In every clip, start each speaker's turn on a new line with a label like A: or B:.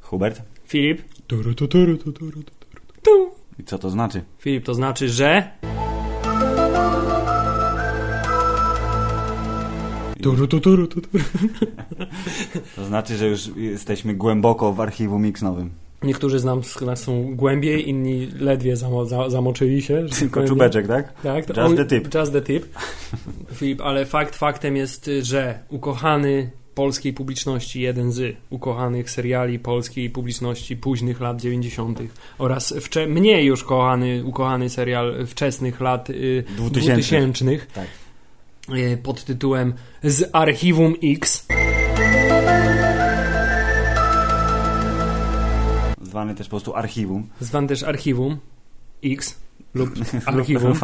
A: Hubert?
B: Filip?
A: I co to znaczy?
B: Filip, to znaczy, że...
A: To znaczy, że już jesteśmy głęboko w archiwum Mix nowym.
B: Niektórzy z nas, nas są głębiej, inni ledwie zamo, za, zamoczyli się. tak
A: Tylko
B: powiem.
A: czubeczek, tak?
B: Tak,
A: Just
B: on-
A: the tip.
B: Just the tip. Filip, ale fakt faktem jest, że ukochany polskiej publiczności, jeden z ukochanych seriali polskiej publiczności późnych lat 90. oraz wcze- mniej już kochany, ukochany serial wczesnych lat y,
A: 2000.
B: 2000
A: Tak.
B: y, pod tytułem Z Archiwum X.
A: Zwany też po prostu archiwum.
B: zwany też Archiwum. X lub Archiwum,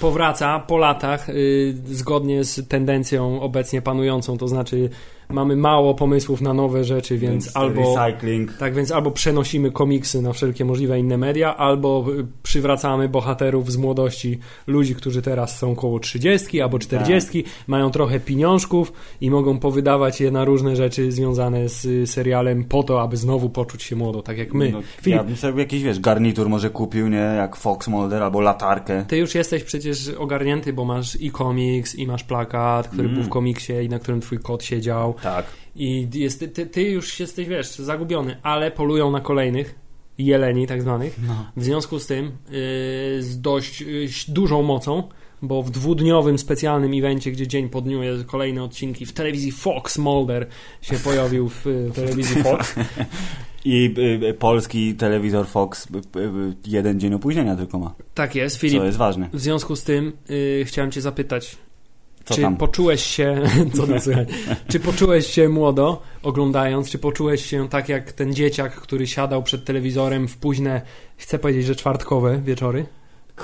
B: powraca po latach y, zgodnie z tendencją obecnie panującą, to znaczy mamy mało pomysłów na nowe rzeczy, więc, albo
A: Recycling.
B: tak więc albo przenosimy komiksy na wszelkie możliwe inne media, albo y, przywracamy bohaterów z młodości, ludzi, którzy teraz są koło 30 albo 40, mają trochę pieniążków i mogą powydawać je na różne rzeczy związane z y, serialem po to, aby znowu poczuć się młodo, tak jak my.
A: No,
B: Filip,
A: ja bym sobie jakiś, wiesz, garnitur może kupił, nie? Jak Fox Mulder albo latarkę.
B: Ty już jesteś przecież ogarnięty, bo masz i komiks, i masz plakat, który
A: Mm.
B: był w komiksie i na którym twój kot siedział.
A: Tak.
B: I jest, ty, ty już jesteś, wiesz, zagubiony, ale polują na kolejnych, jeleni tak zwanych.
A: No.
B: W związku z tym yy, z dość yy, dużą mocą, bo w dwudniowym specjalnym evencie, gdzie dzień po dniu jest kolejne odcinki, w telewizji Fox Mulder się pojawił w y, telewizji Fox.
A: I y, y, polski telewizor Fox y, y, y, jeden dzień opóźnienia tylko ma.
B: Tak jest, Filip.
A: Co jest ważne.
B: W związku z tym chciałem cię zapytać,
A: Co
B: czy
A: tam?
B: poczułeś się, co tam słychać? Czy poczułeś się młodo oglądając? Czy poczułeś się tak jak ten dzieciak, który siadał przed telewizorem w późne, chcę powiedzieć, że czwartkowe wieczory?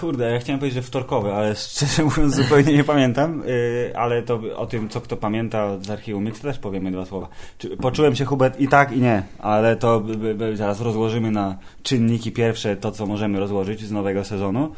A: Kurde, ja chciałem powiedzieć, że wtorkowy, ale szczerze mówiąc zupełnie nie pamiętam, yy, ale to o tym, co kto pamięta z archiwum Mix też powiemy dwa słowa. Czy, poczułem się Hubert i tak i nie, ale to by, by, by zaraz rozłożymy na czynniki pierwsze to, co możemy rozłożyć z nowego sezonu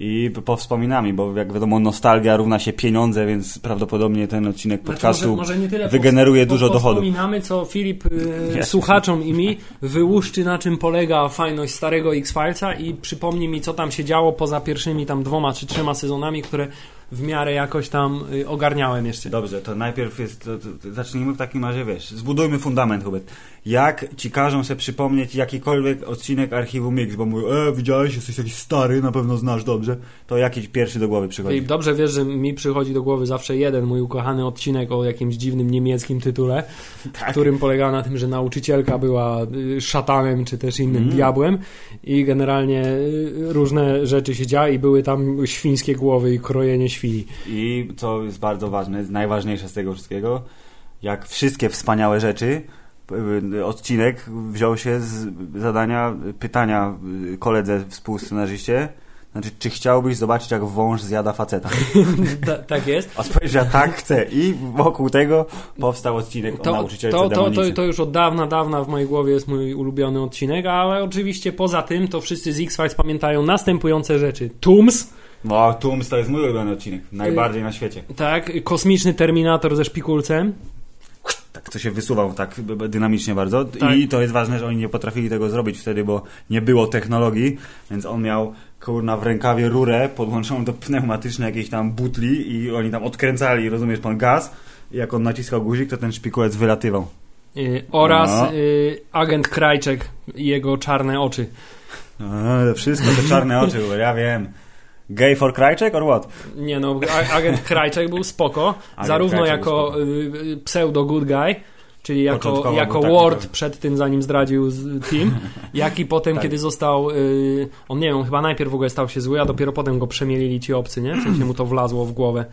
A: i powspominamy, bo jak wiadomo nostalgia równa się pieniądze, więc prawdopodobnie ten odcinek podcastu
B: Znaczy, może, może
A: wygeneruje
B: po-
A: dużo dochodu.
B: Wspominamy, co Filip y, słuchaczom i mi wyłuszczy, na czym polega fajność starego X-Filesa i przypomni mi, co tam się działo poza pierwszymi tam dwoma czy trzema sezonami, które w miarę jakoś tam y, ogarniałem jeszcze.
A: Dobrze, to najpierw jest, to, to, to zacznijmy w takim razie, wiesz, zbudujmy fundament, Hubert. Jak ci każą sobie przypomnieć jakikolwiek odcinek Archiwum Mix, bo mówią, e, widziałeś, jesteś jakiś stary, na pewno znasz dobrze, to jaki pierwszy do głowy przychodzi?
B: Filip, dobrze wiesz, że mi przychodzi do głowy zawsze jeden mój ukochany odcinek o jakimś dziwnym niemieckim tytule,
A: Tak.
B: którym polegał na tym, że nauczycielka była y, szatanem czy też innym
A: Mm.
B: diabłem i generalnie y, różne rzeczy się działy i były tam świńskie głowy i krojenie świni.
A: I co jest bardzo ważne, najważniejsze z tego wszystkiego, jak wszystkie wspaniałe rzeczy, y, odcinek wziął się z zadania, pytania y, koledze współscenarzyście, znaczy, czy chciałbyś zobaczyć, jak wąż zjada faceta?
B: Ta, tak jest.
A: Odpowiedź, że tak chcę. I wokół tego powstał odcinek o
B: To,
A: nauczycielce
B: to, to, to, to już od dawna, dawna w mojej głowie jest mój ulubiony odcinek, ale oczywiście poza tym to wszyscy z X-Files pamiętają następujące rzeczy. Tooms,
A: No, Tooms to jest mój ulubiony odcinek. Najbardziej na świecie.
B: tak, kosmiczny Terminator ze szpikulcem,
A: Tak, co się wysuwał tak dynamicznie bardzo.
B: Tak.
A: I to jest ważne, że oni nie potrafili tego zrobić wtedy, bo nie było technologii, więc on miał kurna w rękawie rurę podłączoną do pneumatycznej jakiejś tam butli i oni tam odkręcali, rozumiesz pan, gaz i jak on naciskał guzik, to ten szpikulec wylatywał.
B: y, oraz
A: No.
B: y, agent Krajczek i jego czarne oczy.
A: A, wszystko te czarne oczy, ja wiem. Gay for Krajczek or what?
B: Nie no, agent Krajczek był spoko, zarówno
A: Krajczek
B: jako y, y, pseudo good guy, czyli jako, jako Ward przed tym, zanim zdradził team, jak i potem,
A: Tak.
B: kiedy został, y, on nie wiem, chyba najpierw w ogóle stał się zły, a dopiero potem go przemielili ci obcy, nie? W sensie mu to wlazło w głowę.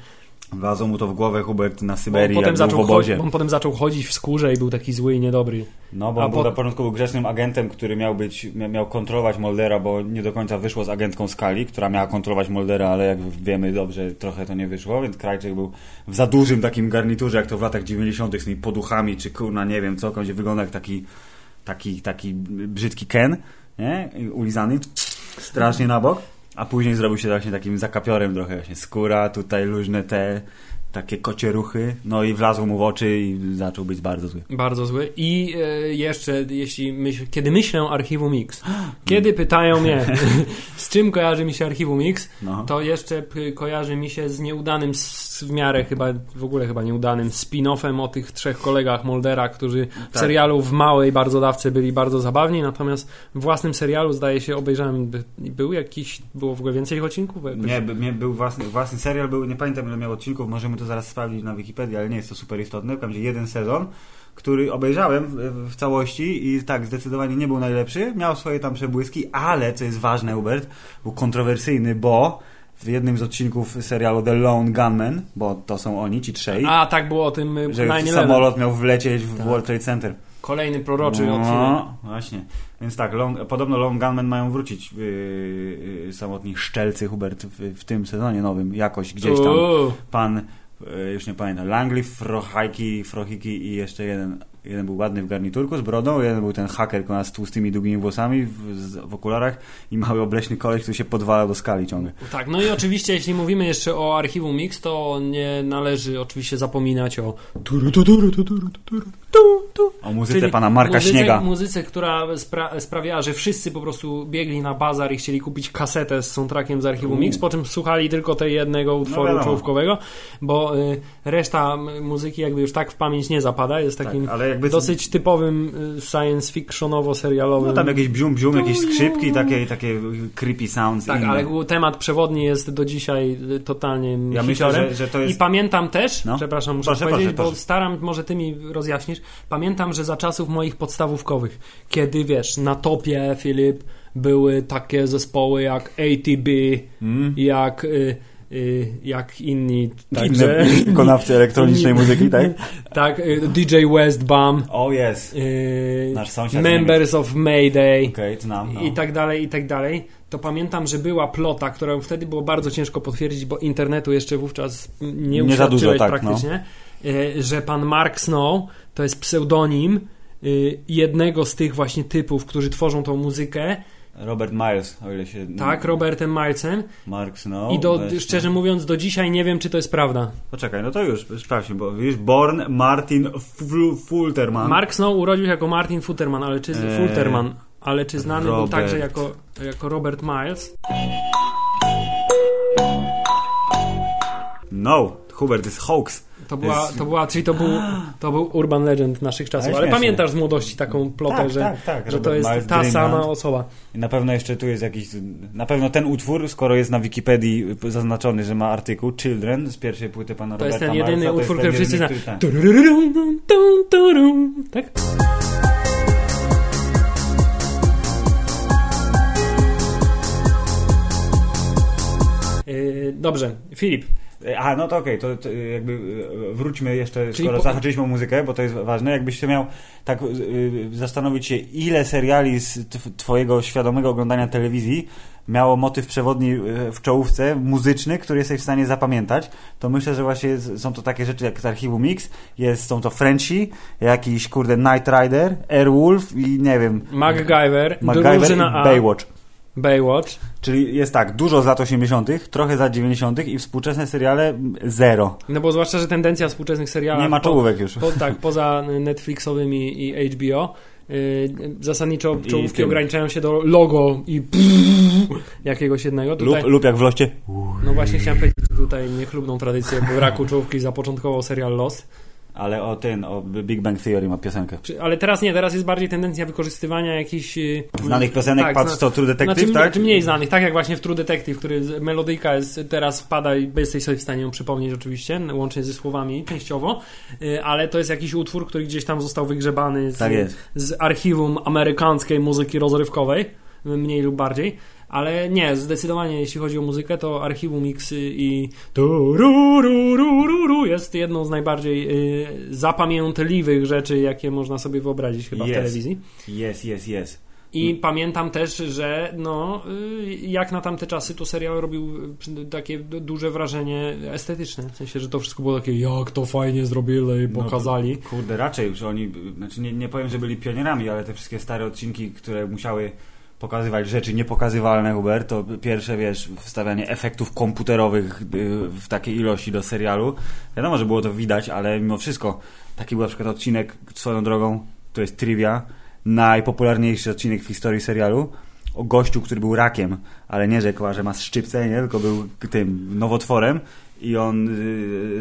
A: Wlazło mu to w głowę Hubert na
B: on,
A: Syberii,
B: potem
A: jak był w obozie.
B: on potem zaczął chodzić w skórze i był taki zły i niedobry.
A: No, bo on był
B: po-
A: na początku był grzecznym agentem, który miał być, mia- miał kontrolować Moldera, bo nie do końca wyszło z agentką Skali, która miała kontrolować Moldera, ale jak wiemy dobrze, trochę to nie wyszło, więc Krajczyk był w za dużym takim garniturze, jak to w latach 90. z tymi poduchami, czy kurna, nie wiem co, gdzie wygląda jak taki, taki, taki brzydki Ken, nie? Ulizany, strasznie na bok. A później zrobił się właśnie takim zakapiorem trochę, właśnie skóra, tutaj luźne te takie kocie ruchy, no i wlazł mu w oczy i zaczął być bardzo zły.
B: Bardzo zły. I e, jeszcze, jeśli myśl, kiedy myślę o Archiwum Mix, kiedy pytają mnie, z czym kojarzy mi się Archiwum Mix,
A: No.
B: to jeszcze kojarzy mi się z nieudanym, w miarę chyba, w ogóle chyba nieudanym spin-offem o tych trzech kolegach Moldera, którzy w
A: Tak.
B: serialu w małej bardzo dawce byli bardzo zabawni, natomiast w własnym serialu zdaje się obejrzałem, by- był jakiś, było w ogóle więcej odcinków? Jakoś-
A: Nie, by- nie, był własny, własny serial, był, nie pamiętam ile miał odcinków, możemy to zaraz sprawdzić na Wikipedii, ale nie jest to super istotne. W każdym razie jeden sezon, który obejrzałem w, w całości i tak, zdecydowanie nie był najlepszy. Miał swoje tam przebłyski, ale co jest ważne, Hubert, był kontrowersyjny, bo w jednym z odcinków serialu The Lone Gunman, bo to są oni, ci trzej,
B: A, tak było o tym
A: że
B: 9/11.
A: samolot miał wlecieć w
B: Tak.
A: World Trade Center.
B: Kolejny proroczy odcinek.
A: No, właśnie. Więc tak, long, podobno Long Gunmen mają wrócić yy, yy, samotni szczelcy Hubert w, w tym sezonie nowym, jakoś gdzieś tam. Pan, już nie pamiętam, Langley, Frohajki, Frohiki i jeszcze jeden. Jeden był ładny w garniturku z brodą, jeden był ten haker z tłustymi, długimi włosami w, w okularach i mały obleśny koleś, który się podwalał do skali ciągle.
B: Tak, no i oczywiście jeśli mówimy jeszcze o archiwum Mix, to nie należy oczywiście zapominać o tu, tu.
A: O muzyce
B: Czyli
A: pana Marka
B: muzyce,
A: Śniega.
B: Muzyce, która spra- sprawiała, że wszyscy po prostu biegli na bazar i chcieli kupić kasetę z soundtrackiem z archiwum. Mix, po czym słuchali tylko tej jednego utworu
A: wiadomo.
B: czołówkowego, bo y, reszta muzyki jakby już tak w pamięć nie zapada, jest takim
A: tak, jakby
B: dosyć typowym y, science fictionowo-serialowym
A: No tam jakieś bzium, bzium, jakieś skrzypki, takie, takie creepy sounds.
B: Tak,
A: inne.
B: ale temat przewodni jest do dzisiaj y, totalnie
A: Ja myślę, że, że to
B: I
A: jest...
B: pamiętam też,
A: No.
B: przepraszam, muszę
A: Proszę,
B: powiedzieć,
A: proszę,
B: bo
A: proszę.
B: staram, może ty mi rozjaśnisz, pamiętam, że za czasów moich podstawówkowych, kiedy wiesz, na topie, Filip, były takie zespoły jak ATB,
A: Mm.
B: jak, y, y, jak inni,
A: Inne
B: także,
A: wykonawcy elektronicznej
B: Inni-
A: muzyki, tak?
B: tak, y, DJ Westbam,
A: O, jest.
B: y,
A: Nasz sąsiad
B: Members of Mayday,
A: Okej, znam. No.
B: i tak dalej, i tak dalej, to pamiętam, że była plota, którą wtedy było bardzo ciężko potwierdzić, bo internetu jeszcze wówczas nie
A: Nie za dużo, tak,
B: praktycznie, e, że pan Mark Snow to jest pseudonim e, jednego z tych właśnie typów, którzy tworzą tą muzykę,
A: Robert Miles, o ile się...
B: tak, Robertem Milesem
A: Mark Snow.
B: i do, szczerze mówiąc do dzisiaj nie wiem, czy to jest prawda.
A: Poczekaj, no to już, sprawdźmy, bo widzisz, Born Martin Ful- Fulterman.
B: Mark Snow urodził się jako Martin Futterman, ale czy,
A: Eee,
B: Fulterman, ale czy znany był
A: Robert.
B: także jako, jako Robert Miles?
A: No, Hubert, to jest hoax.
B: To była, to była, czyli to był, to był urban legend naszych czasów.
A: Ale
B: Ale pamiętasz z młodości taką plotę,
A: Tak,
B: że,
A: tak, tak,
B: że to jest
A: Miles,
B: ta
A: Dreamland.
B: sama osoba.
A: I na pewno jeszcze tu jest jakiś... Na pewno ten utwór, skoro jest na Wikipedii zaznaczony, że ma artykuł Children z pierwszej płyty pana
B: To jest
A: Roberta
B: ten jedyny
A: Milesa, to
B: utwór,
A: jest
B: który
A: ten
B: wszyscy
A: jedyny,
B: znają.
A: który- tak.
B: Tum, turum. Tak? Dobrze, Filip,
A: A, no to okej, to, to jakby e, wróćmy jeszcze,
B: Czyli
A: skoro
B: po-
A: zahaczyliśmy o muzykę, bo to jest ważne. Jakbyś się miał tak y, zastanowić się, ile seriali z tw- twojego świadomego oglądania telewizji miało motyw przewodni w czołówce, muzyczny, który jesteś w stanie zapamiętać, to myślę, że właśnie są to takie rzeczy jak z archiwum Mix, jest, są to Frenchie, jakiś kurde Night Rider, Airwolf i nie wiem,
B: MacGyver,
A: MacGyver i Baywatch.
B: Baywatch.
A: Czyli jest tak, dużo z lat 80., trochę z lat 90. i współczesne seriale zero.
B: No bo zwłaszcza, że tendencja współczesnych serialów
A: Nie ma czołówek już.
B: Po, tak, poza Netflixowymi i HBO. Yy, zasadniczo czołówki ograniczają się do logo i jakiegoś jednego. Tutaj,
A: Lub, lub jak w Loście.
B: no właśnie chciałem powiedzieć, tutaj niechlubną tradycję braku czołówki zapoczątkował serial Lost.
A: Ale o ten, o Big Bang Theory ma piosenkę.
B: Czy- Ale teraz nie, teraz jest bardziej tendencja wykorzystywania jakichś... yy,
A: Znanych piosenek,
B: tak,
A: patrz
B: zna-
A: co, True Detective,
B: znaczy,
A: tak?
B: znaczy mniej znanych, tak jak właśnie w True Detective, który melodyjka jest, teraz wpada i jesteś sobie w stanie ją przypomnieć oczywiście, łącznie ze słowami częściowo, yy, ale to jest jakiś utwór, który gdzieś tam został wygrzebany z,
A: Tak
B: z archiwum amerykańskiej muzyki rozrywkowej, mniej lub bardziej. Ale nie, zdecydowanie jeśli chodzi o muzykę, to archiwum Mixy i jest jedną z najbardziej y, zapamiętliwych rzeczy, jakie można sobie wyobrazić chyba w
A: Jest.
B: telewizji.
A: Jest, jest, jest.
B: I
A: Mm.
B: pamiętam też, że no, y, jak na tamte czasy to serial robił y, takie du- duże wrażenie estetyczne. W sensie, że to wszystko było takie, jak to fajnie zrobili,
A: No,
B: pokazali.
A: Kurde, raczej, że oni, znaczy nie, nie powiem, że byli pionierami, ale te wszystkie stare odcinki, które musiały pokazywać rzeczy niepokazywalne, Hubert, to pierwsze, wiesz, wstawianie efektów komputerowych y, w takiej ilości do serialu. Wiadomo, że było to widać, ale mimo wszystko taki był na przykład odcinek swoją drogą, to jest trivia, najpopularniejszy odcinek w historii serialu o gościu, który był rakiem, ale nie rzekła, że ma szczypce, nie? tylko był tym nowotworem i on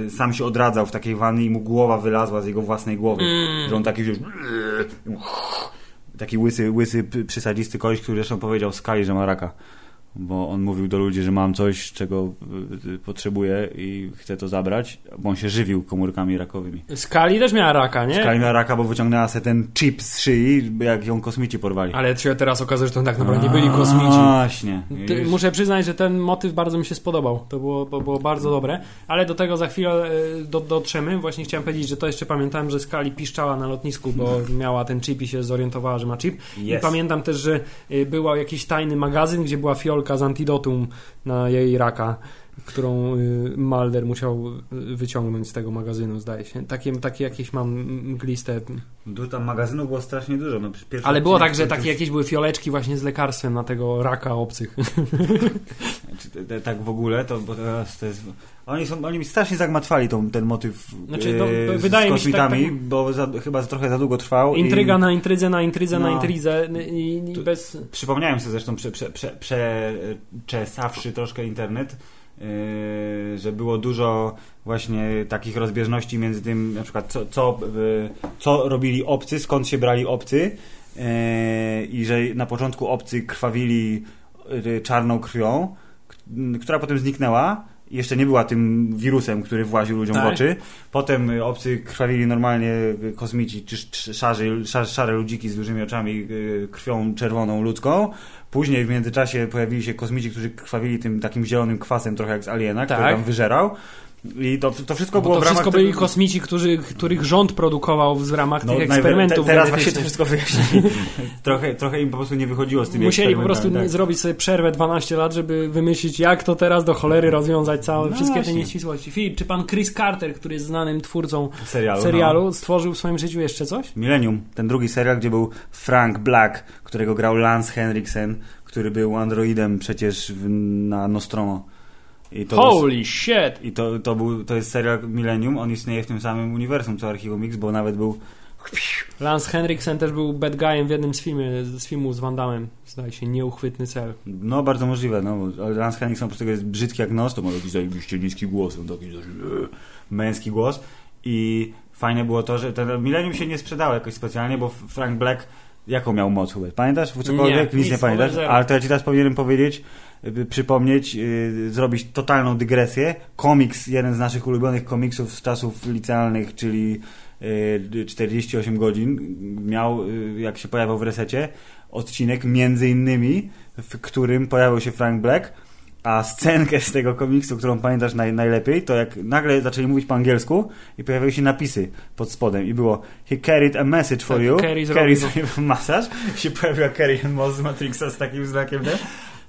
A: y, sam się odradzał w takiej wannie i mu głowa wylazła z jego własnej głowy.
B: Mm.
A: Że on taki już taki łysy, łysy przysadzisty koleś, który zresztą powiedział Skali, że ma raka. Bo on mówił do ludzi, że mam coś, czego y, potrzebuję i chcę to zabrać, bo on się żywił komórkami rakowymi.
B: Skali też miała raka, nie?
A: Skali miała raka, bo wyciągnęła sobie ten chip z szyi, jak ją kosmici porwali.
B: Ale się teraz okazuje, że to tak naprawdę nie byli kosmici.
A: Właśnie.
B: Muszę przyznać, że ten motyw bardzo mi się spodobał. To było, to było bardzo dobre, ale do tego za chwilę e, do, dotrzemy. Właśnie chciałem powiedzieć, że to jeszcze pamiętałem, że Skali piszczała na lotnisku, bo miała ten chip i się zorientowała, że ma chip. I pamiętam też, że e, był jakiś tajny magazyn, gdzie była fiolka z antidotum na jej raka, którą y, Mulder musiał y, wyciągnąć z tego magazynu, zdaje się. Takie, takie jakieś mam mgliste...
A: Du- Tam magazynów było strasznie dużo. No,
B: Ale było tak, że takie jakieś były fioleczki właśnie z lekarstwem na tego raka obcych.
A: Tak w ogóle, to, bo teraz to jest... Oni, są, oni mi strasznie zagmatwali tą, ten motyw
B: Znaczy, no,
A: e,
B: wydaje
A: z
B: mi się tak-
A: kosmitami,
B: tak-
A: bo za, chyba za, trochę za długo trwał.
B: Intryga
A: i
B: na intrydze, na intrydze, na
A: No.
B: intrydze i, i bez...
A: Przypomniałem sobie zresztą, prze, prze, prze, przeczesawszy troszkę internet, e, że było dużo właśnie takich rozbieżności między tym, na przykład co, co, e, co robili obcy, skąd się brali obcy e, i że na początku obcy krwawili czarną krwią, która potem zniknęła. Jeszcze nie była tym wirusem, który właził ludziom w
B: Tak.
A: oczy. Potem y, obcy krwawili normalnie y, kosmici, czy szarzy, szare, szare ludziki z dużymi oczami, y, krwią czerwoną ludzką. Później w międzyczasie pojawili się kosmici, którzy krwawili tym takim zielonym kwasem, trochę jak z Aliena, który
B: Tak.
A: tam wyżerał. I to, to wszystko było
B: Bo to
A: w ramach
B: wszystko byli kosmici, którzy, których rząd produkował w ramach
A: No,
B: tych eksperymentów
A: te, teraz właśnie to wszystko wyjaśnili. trochę, trochę im po prostu nie wychodziło z tymi
B: Musieli po prostu
A: tak.
B: zrobić sobie przerwę 12 lat, żeby wymyślić, jak to teraz do cholery rozwiązać całe,
A: No
B: wszystkie te
A: właśnie.
B: nieścisłości. Filip, czy pan Chris Carter, który jest znanym twórcą
A: serialu.
B: serialu,
A: No.
B: stworzył w swoim życiu jeszcze coś?
A: Millennium, ten drugi serial, gdzie był Frank Black, którego grał Lance Henriksen, który był androidem przecież na Nostromo.
B: Holy shit!
A: I to, to, był, to jest serial Millennium, on istnieje w tym samym uniwersum co Archiwum Mix, bo nawet był
B: Lance Henriksen też był bad guyem w jednym z, filmie, z filmów z Van Damme. Zdaje się, nieuchwytny cel.
A: No, bardzo możliwe, no. Lance Henriksen po prostu jest brzydki jak nos, to ma jakiś zajebiście niski głos, taki e, męski głos. I fajne było to, że ten Millennium się nie sprzedało jakoś specjalnie, bo Frank Black jaką miał moc, Hubert? Pamiętasz? Cokolwiek?
B: Nie,
A: nic nie
B: nic,
A: pamiętasz?
B: zero.
A: Ale to ja ci teraz powinienem powiedzieć, przypomnieć, y, zrobić totalną dygresję. Komiks, jeden z naszych ulubionych komiksów z czasów licealnych, czyli y, 48 godzin, miał, y, jak się pojawiał w resecie, odcinek między innymi, w którym pojawił się Frank Black, a scenkę z tego komiksu, którą pamiętasz naj, najlepiej, to jak nagle zaczęli mówić po angielsku i pojawiły się napisy pod spodem i było He carried a message for
B: Tak,
A: you.
B: Carrie
A: Carrie
B: zrobił-
A: sobie masaż. się pojawiła Carrie Moss z Matrixa z takim znakiem, nie?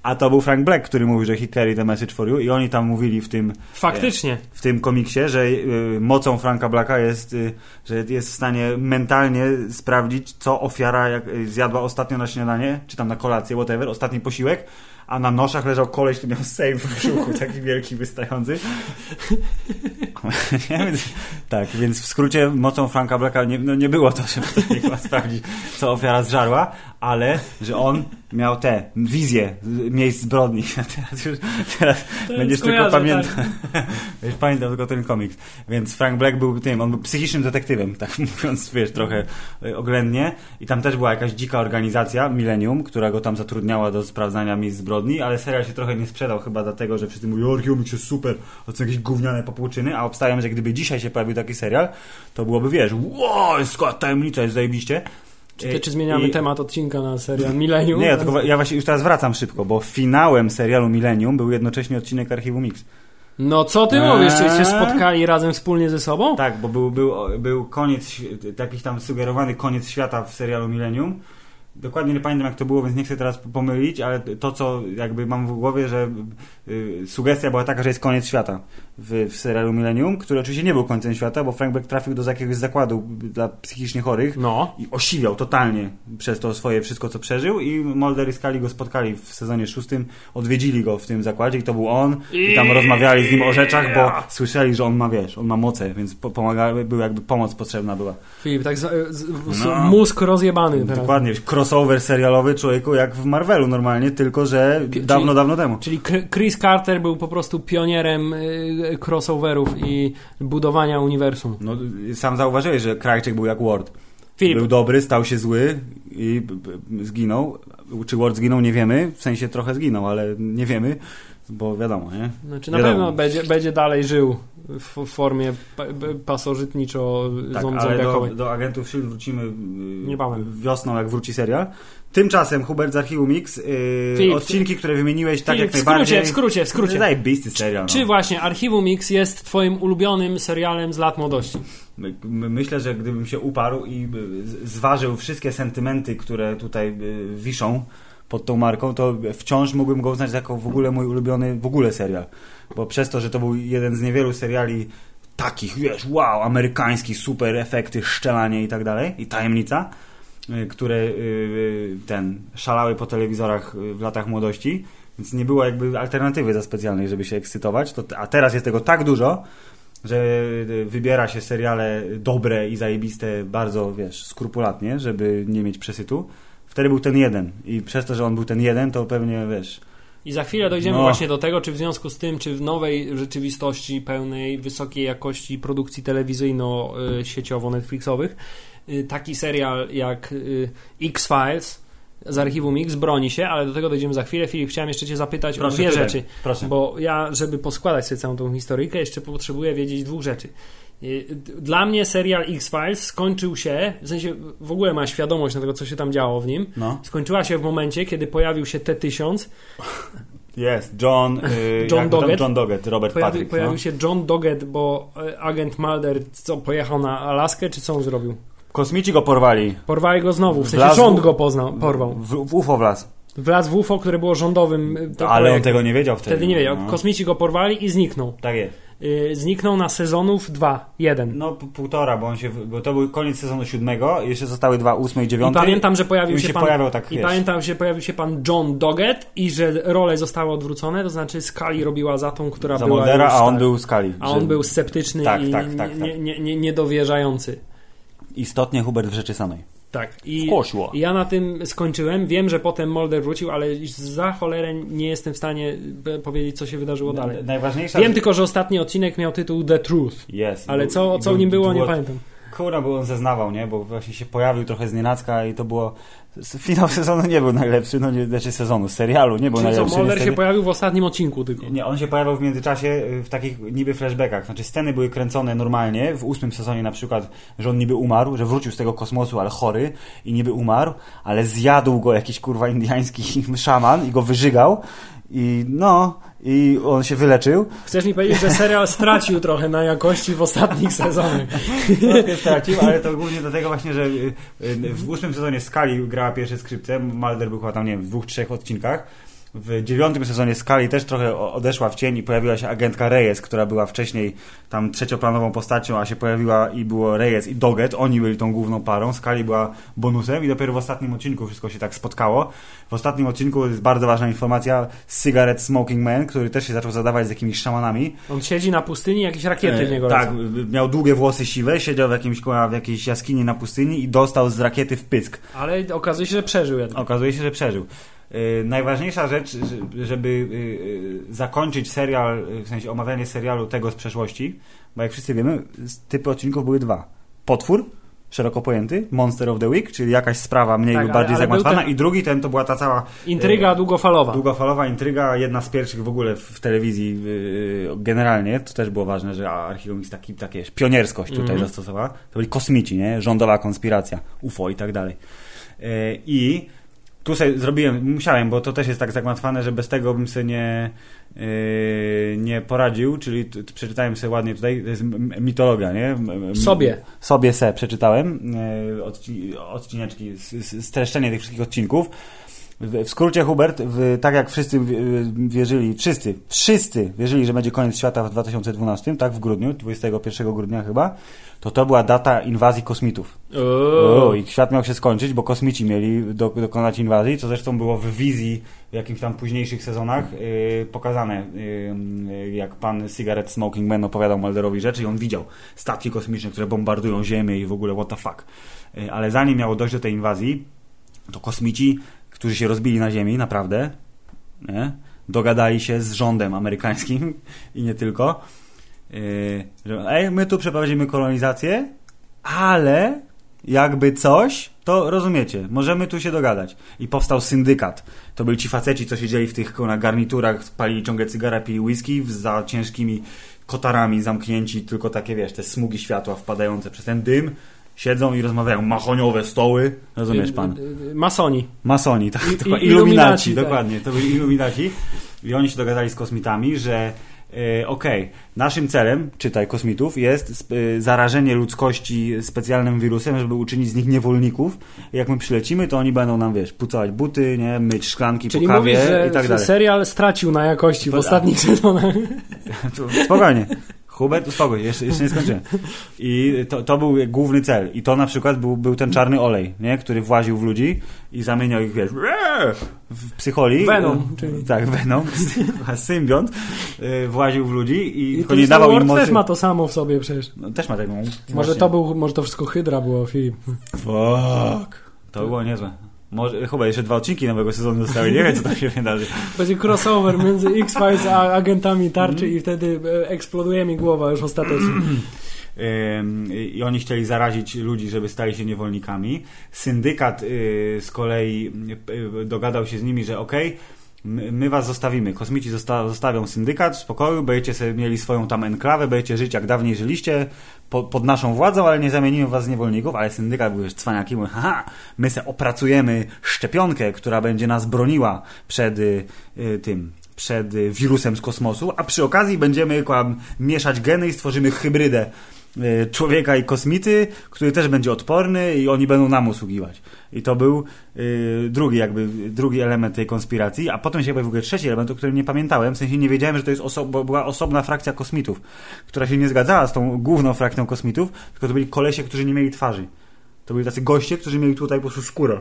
A: A to był Frank Black, który mówił, że he carried a message for you i oni tam mówili w tym
B: Faktycznie.
A: w tym komiksie, że y, mocą Franka Blacka jest, y, że jest w stanie mentalnie sprawdzić, co ofiara jak, y, zjadła ostatnio na śniadanie, czy tam na kolację, whatever, ostatni posiłek, a na noszach leżał koleś, który miał sejf w brzuchu, taki wielki, wystający. tak, więc w skrócie mocą Franka Blacka nie, no nie było to, żeby to nie sprawdzić, co ofiara zżarła, ale że on miał te wizje miejsc zbrodni. Teraz już teraz będziesz tylko pamiętał.
B: tak.
A: Wiesz, pamiętam tylko ten komiks. Więc Frank Black był tym, on był psychicznym detektywem, tak mówiąc, wiesz, trochę y, oględnie. I tam też była jakaś dzika organizacja, Millennium, która go tam zatrudniała do sprawdzania miejsc zbrodni, ale serial się trochę nie sprzedał chyba dlatego, że wszyscy mówią, Archium jest super, to są jakieś gówniane popłuczyny, a obstawiam, że gdyby dzisiaj się pojawił taki serial, to byłoby, wiesz, wow, skład tajemnica, jest zajebiście.
B: Czy, ty, czy zmieniamy
A: I-
B: temat odcinka na serial Millennium?
A: Nie, tylko ja właśnie już teraz wracam szybko, bo finałem serialu Millennium był jednocześnie odcinek Archiwum Mix.
B: No co ty
A: Eee?
B: mówisz? Czy się spotkali razem wspólnie ze sobą?
A: Tak, bo był, był, był koniec, jakiś tam sugerowany koniec świata w serialu Millennium. Dokładnie nie pamiętam jak to było, więc nie chcę teraz pomylić, ale to co jakby mam w głowie, że y, sugestia była taka, że jest koniec świata. W, w serialu Millennium, który oczywiście nie był końcem świata, bo Frank Black trafił do jakiegoś zakładu dla psychicznie chorych
B: No.
A: i osiwiał totalnie przez to swoje wszystko, co przeżył i Mulder i Scully go spotkali w sezonie szóstym, odwiedzili go w tym zakładzie i to był on i tam rozmawiali z nim o rzeczach, bo słyszeli, że on ma, wiesz, on ma moce, więc po, pomagały, był jakby pomoc potrzebna była.
B: Filip, tak z, z, z,
A: No.
B: mózg rozjebany teraz.
A: Dokładnie, crossover serialowy człowieku jak w Marvelu normalnie, tylko że dawno,
B: czyli-
A: dawno temu.
B: Czyli Chris Carter był po prostu pionierem y, crossoverów i budowania uniwersum.
A: No, sam zauważyłeś, że Krajczyk był jak Ward.
B: Filip,
A: Był dobry, stał się zły i zginął. Czy Ward zginął, nie wiemy. W sensie trochę zginął, ale nie wiemy, bo wiadomo, nie?
B: znaczy na
A: wiadomo.
B: pewno będzie, będzie dalej żył w, formie pa, pa- pasożytniczo
A: Tak, ale do, do Agentów S.H.I.E.L.D. wrócimy yy,
B: Niebawem.
A: wiosną, jak wróci serial. Tymczasem Hubert z Archiwum Mix, yy, odcinki, które wymieniłeś tak
B: Filip,
A: jak
B: w skrócie,
A: najbardziej.
B: w skrócie, w skrócie.
A: Zajebisty serial. No.
B: Czy właśnie Archiwum Mix jest twoim ulubionym serialem z lat młodości?
A: My- my- Myślę, że gdybym się uparł i y, zważył wszystkie sentymenty, które tutaj y, wiszą pod tą marką, to wciąż mógłbym go uznać jako w ogóle mój ulubiony w ogóle serial. Bo przez to, że to był jeden z niewielu seriali takich, wiesz, wow, amerykański, super efekty, szczelanie i tak dalej, i tajemnica, które y, y, ten szalały po telewizorach y, w latach młodości, więc nie było jakby alternatywy za specjalnej, żeby się ekscytować. To, a teraz jest tego tak dużo, że y, wybiera się seriale dobre i zajebiste bardzo, wiesz, skrupulatnie, żeby nie mieć przesytu. Wtedy był ten jeden i przez to, że on był ten jeden, to pewnie, wiesz,
B: I za chwilę dojdziemy
A: No.
B: właśnie do tego, czy w związku z tym, czy w nowej rzeczywistości pełnej wysokiej jakości produkcji telewizyjno-sieciowo-netflixowych y, taki serial jak y, X-Files z archiwum X broni się, ale do tego dojdziemy za chwilę. Filip, chciałem jeszcze Cię zapytać o
A: Proszę,
B: dwie
A: pytaj.
B: rzeczy,
A: proszę.
B: bo ja, żeby poskładać sobie całą tą historyjkę, jeszcze potrzebuję wiedzieć dwóch rzeczy. Y, Dla mnie serial X-Files skończył się, w sensie w ogóle ma świadomość na tego, co się tam działo w nim,
A: No.
B: skończyła się w momencie, kiedy pojawił się T-1000
A: Jest, John, y,
B: John Doggett.
A: John Doggett, Robert
B: Pojawi,
A: Patrick.
B: pojawił
A: no.
B: się John Doggett, bo agent Mulder co, pojechał na Alaskę, czy co on zrobił?
A: Kosmici go porwali.
B: Porwali go znowu, w sensie rząd go poznał, porwał.
A: W, w UFO wlazł.
B: Wlazł w UFO, które było rządowym. e,
A: Ale on
B: projektem.
A: tego nie wiedział wtedy.
B: Wtedy nie wiedział.
A: No.
B: Kosmici go porwali i zniknął.
A: Tak jest.
B: Y, zniknął na sezonów dwa, jeden.
A: No półtora, bo on się, bo to był koniec sezonu siódmego, jeszcze zostały dwa, ósmy i
B: I
A: dziewiąty.
B: pamiętam, że pojawił
A: I
B: się,
A: się
B: pan.
A: pojawiał tak,
B: I
A: wiesz.
B: pamiętam, że pojawił się pan John Doggett i że role zostały odwrócone, to znaczy Scully robiła za tą, która
A: za
B: była.
A: Moldera,
B: już,
A: a on
B: tak,
A: był skali.
B: A on był sceptyczny
A: Tak,
B: i
A: tak, tak,
B: nie,
A: tak.
B: nie, nie, niedowierzający.
A: Istotnie Hubert w rzeczy samej.
B: Tak. I
A: Wkośło.
B: ja na tym skończyłem. Wiem, że potem Mulder wrócił, ale za cholerę nie jestem w stanie powiedzieć, co się wydarzyło dalej.
A: Najważniejsza
B: Wiem tylko, że ostatni odcinek miał tytuł The Truth.
A: Jest.
B: Ale
A: Był-
B: co,
A: i
B: co
A: był
B: w nim było, nie
A: długo-
B: pamiętam.
A: Kurwa, bo on zeznawał, nie? Bo właśnie się pojawił trochę z nienacka i to było... Finał sezonu nie był najlepszy, no nie, znaczy sezonu, serialu nie był
B: Czyli co,
A: najlepszy.
B: Mulder się
A: niestety.
B: pojawił w ostatnim odcinku tylko.
A: Nie, on się pojawiał w międzyczasie y, w takich niby flashbackach. Znaczy sceny były kręcone normalnie. W ósmym sezonie na przykład, że on niby umarł, że wrócił z tego kosmosu, ale chory i niby umarł, ale zjadł go jakiś kurwa indiański szaman i go wyżygał. I no, i on się wyleczył.
B: Chcesz mi powiedzieć, że serial stracił trochę na jakości w ostatnich sezonach.
A: Trochę stracił, ale to głównie dlatego właśnie, że y, y, w ósmym sezonie Skali grała pierwsze skrzypce, Mulder był chyba tam, nie wiem, w dwóch, trzech odcinkach. W dziewiątym sezonie Skali też trochę odeszła w cień i pojawiła się agentka Reyes, która była wcześniej tam trzecioplanową postacią, a się pojawiła i było Reyes i Doggett, oni byli tą główną parą, Skali była bonusem i dopiero w ostatnim odcinku wszystko się tak spotkało. W ostatnim odcinku jest bardzo ważna informacja, Cigarette Smoking Man, który też się zaczął zadawać z jakimiś szamanami,
B: On siedzi na pustyni, jakieś rakiety w niego
A: E, tak,
B: lecą.
A: miał długie włosy siwe, siedział w, jakimś, w jakiejś jaskini na pustyni i dostał z rakiety w pysk.
B: Ale okazuje się, że przeżył jednak.
A: Okazuje się, że przeżył. Yy, najważniejsza rzecz, że- żeby yy, yy, zakończyć serial, w sensie omawianie serialu tego z przeszłości, bo jak wszyscy wiemy, typy odcinków były dwa. Potwór, szeroko pojęty, Monster of the Week, czyli jakaś sprawa mniej
B: Tak,
A: lub bardziej zagmatwana
B: ten-
A: i drugi ten to była ta cała
B: Intryga długofalowa.
A: Długofalowa intryga, jedna z pierwszych w ogóle w, w telewizji yy, generalnie. To też było ważne, że Archiwum jest taki, takie pionierskość tutaj
B: Mhm.
A: zastosowała. To byli kosmici, nie? Rządowa konspiracja, UFO i tak dalej. Yy, I tu sobie zrobiłem, musiałem, bo to też jest tak zagmatwane, że bez tego bym sobie nie, yy, nie poradził, czyli t, t, przeczytałem sobie ładnie tutaj, to jest mitologia, nie? M-
B: Sobie.
A: Sobie se przeczytałem yy, odci odcineczki, streszczenie tych wszystkich odcinków. W, w skrócie, Hubert, w, tak jak wszyscy wierzyli, wszyscy, wszyscy wierzyli, że będzie koniec świata w 2012, tak, w grudniu, 21 grudnia chyba, to to była data inwazji kosmitów. O, I świat miał się skończyć, bo kosmici mieli do, dokonać inwazji, co zresztą było w wizji w jakimś tam późniejszych sezonach yy, pokazane, yy, jak pan Cigarette Smoking Man opowiadał Mulderowi rzeczy i on widział statki kosmiczne, które bombardują Ziemię i w ogóle what the fuck. Yy, ale zanim miało dojść do tej inwazji, to kosmici, którzy się rozbili na Ziemi, naprawdę, nie? dogadali się z rządem amerykańskim i nie tylko, że ej, my tu przeprowadzimy kolonizację, ale jakby coś, to rozumiecie, możemy tu się dogadać. I powstał syndykat. To byli ci faceci, co siedzieli w tych kurwa, garniturach, palili ciągle cygara, pili whisky za ciężkimi kotarami zamknięci, tylko takie, wiesz, te smugi światła wpadające przez ten dym. Siedzą i rozmawiają. Mahoniowe stoły. Rozumiesz pan?
B: Y, y, Masoni.
A: Masoni, tak.
B: I- iluminaci,
A: Iluminaci,
B: tak.
A: dokładnie. To byli iluminaci. I oni się dogadali z kosmitami, że e, okej, naszym celem, czytaj kosmitów, jest zarażenie ludzkości specjalnym wirusem, żeby uczynić z nich niewolników. Jak my przylecimy, to oni będą nam, wiesz, pucać buty, nie, myć szklanki
B: Czyli
A: po kawie
B: mówisz, że
A: i tak dalej.
B: serial stracił na jakości w ostatnich sezonach.
A: Tu- Spokojnie. Hubert, uspokój, jeszcze, jeszcze nie skończyłem. I to, to był główny cel. I to na przykład był, był ten czarny olej, nie? który właził w ludzi i zamieniał ich, wiesz, w psycholi.
B: Venom, czyli-
A: Tak, Venom, symbiont, y, właził w ludzi i,
B: I
A: tylko nie dawał im mocy.
B: też ma to samo w sobie przecież.
A: No, też ma taką...
B: Może
A: właśnie.
B: to był, może to wszystko Hydra było, Filip.
A: Fuck. To było niezłe. Może, chyba jeszcze dwa odcinki nowego sezonu zostały, nie wiem co tam się wydarzy.
B: Będzie crossover między X-Files a agentami tarczy i wtedy e, eksploduje mi głowa już ostatecznie.
A: I oni chcieli zarazić ludzi, żeby stali się niewolnikami. Syndykat y, z kolei y, dogadał się z nimi, że okej, my, my was zostawimy. Kosmici zosta zostawią syndykat w spokoju, będziecie sobie mieli swoją tam enklawę, będziecie żyć jak dawniej żyliście po, pod naszą władzą, ale nie zamienimy was w niewolników. Ale syndykat był już cwaniaki, mówił, haha, my se opracujemy szczepionkę, która będzie nas broniła przed y, y, tym przed y, wirusem z kosmosu, a przy okazji będziemy kłam, mieszać geny i stworzymy hybrydę y, człowieka i kosmity, który też będzie odporny i oni będą nam usługiwać. I to był y, drugi jakby, drugi element tej konspiracji, a potem się pojawił trzeci element, o którym nie pamiętałem, w sensie nie wiedziałem, że to jest oso- była osobna frakcja kosmitów, która się nie zgadzała z tą główną frakcją kosmitów, tylko to byli kolesie, którzy nie mieli twarzy. To byli tacy goście, którzy mieli tutaj po prostu skórę.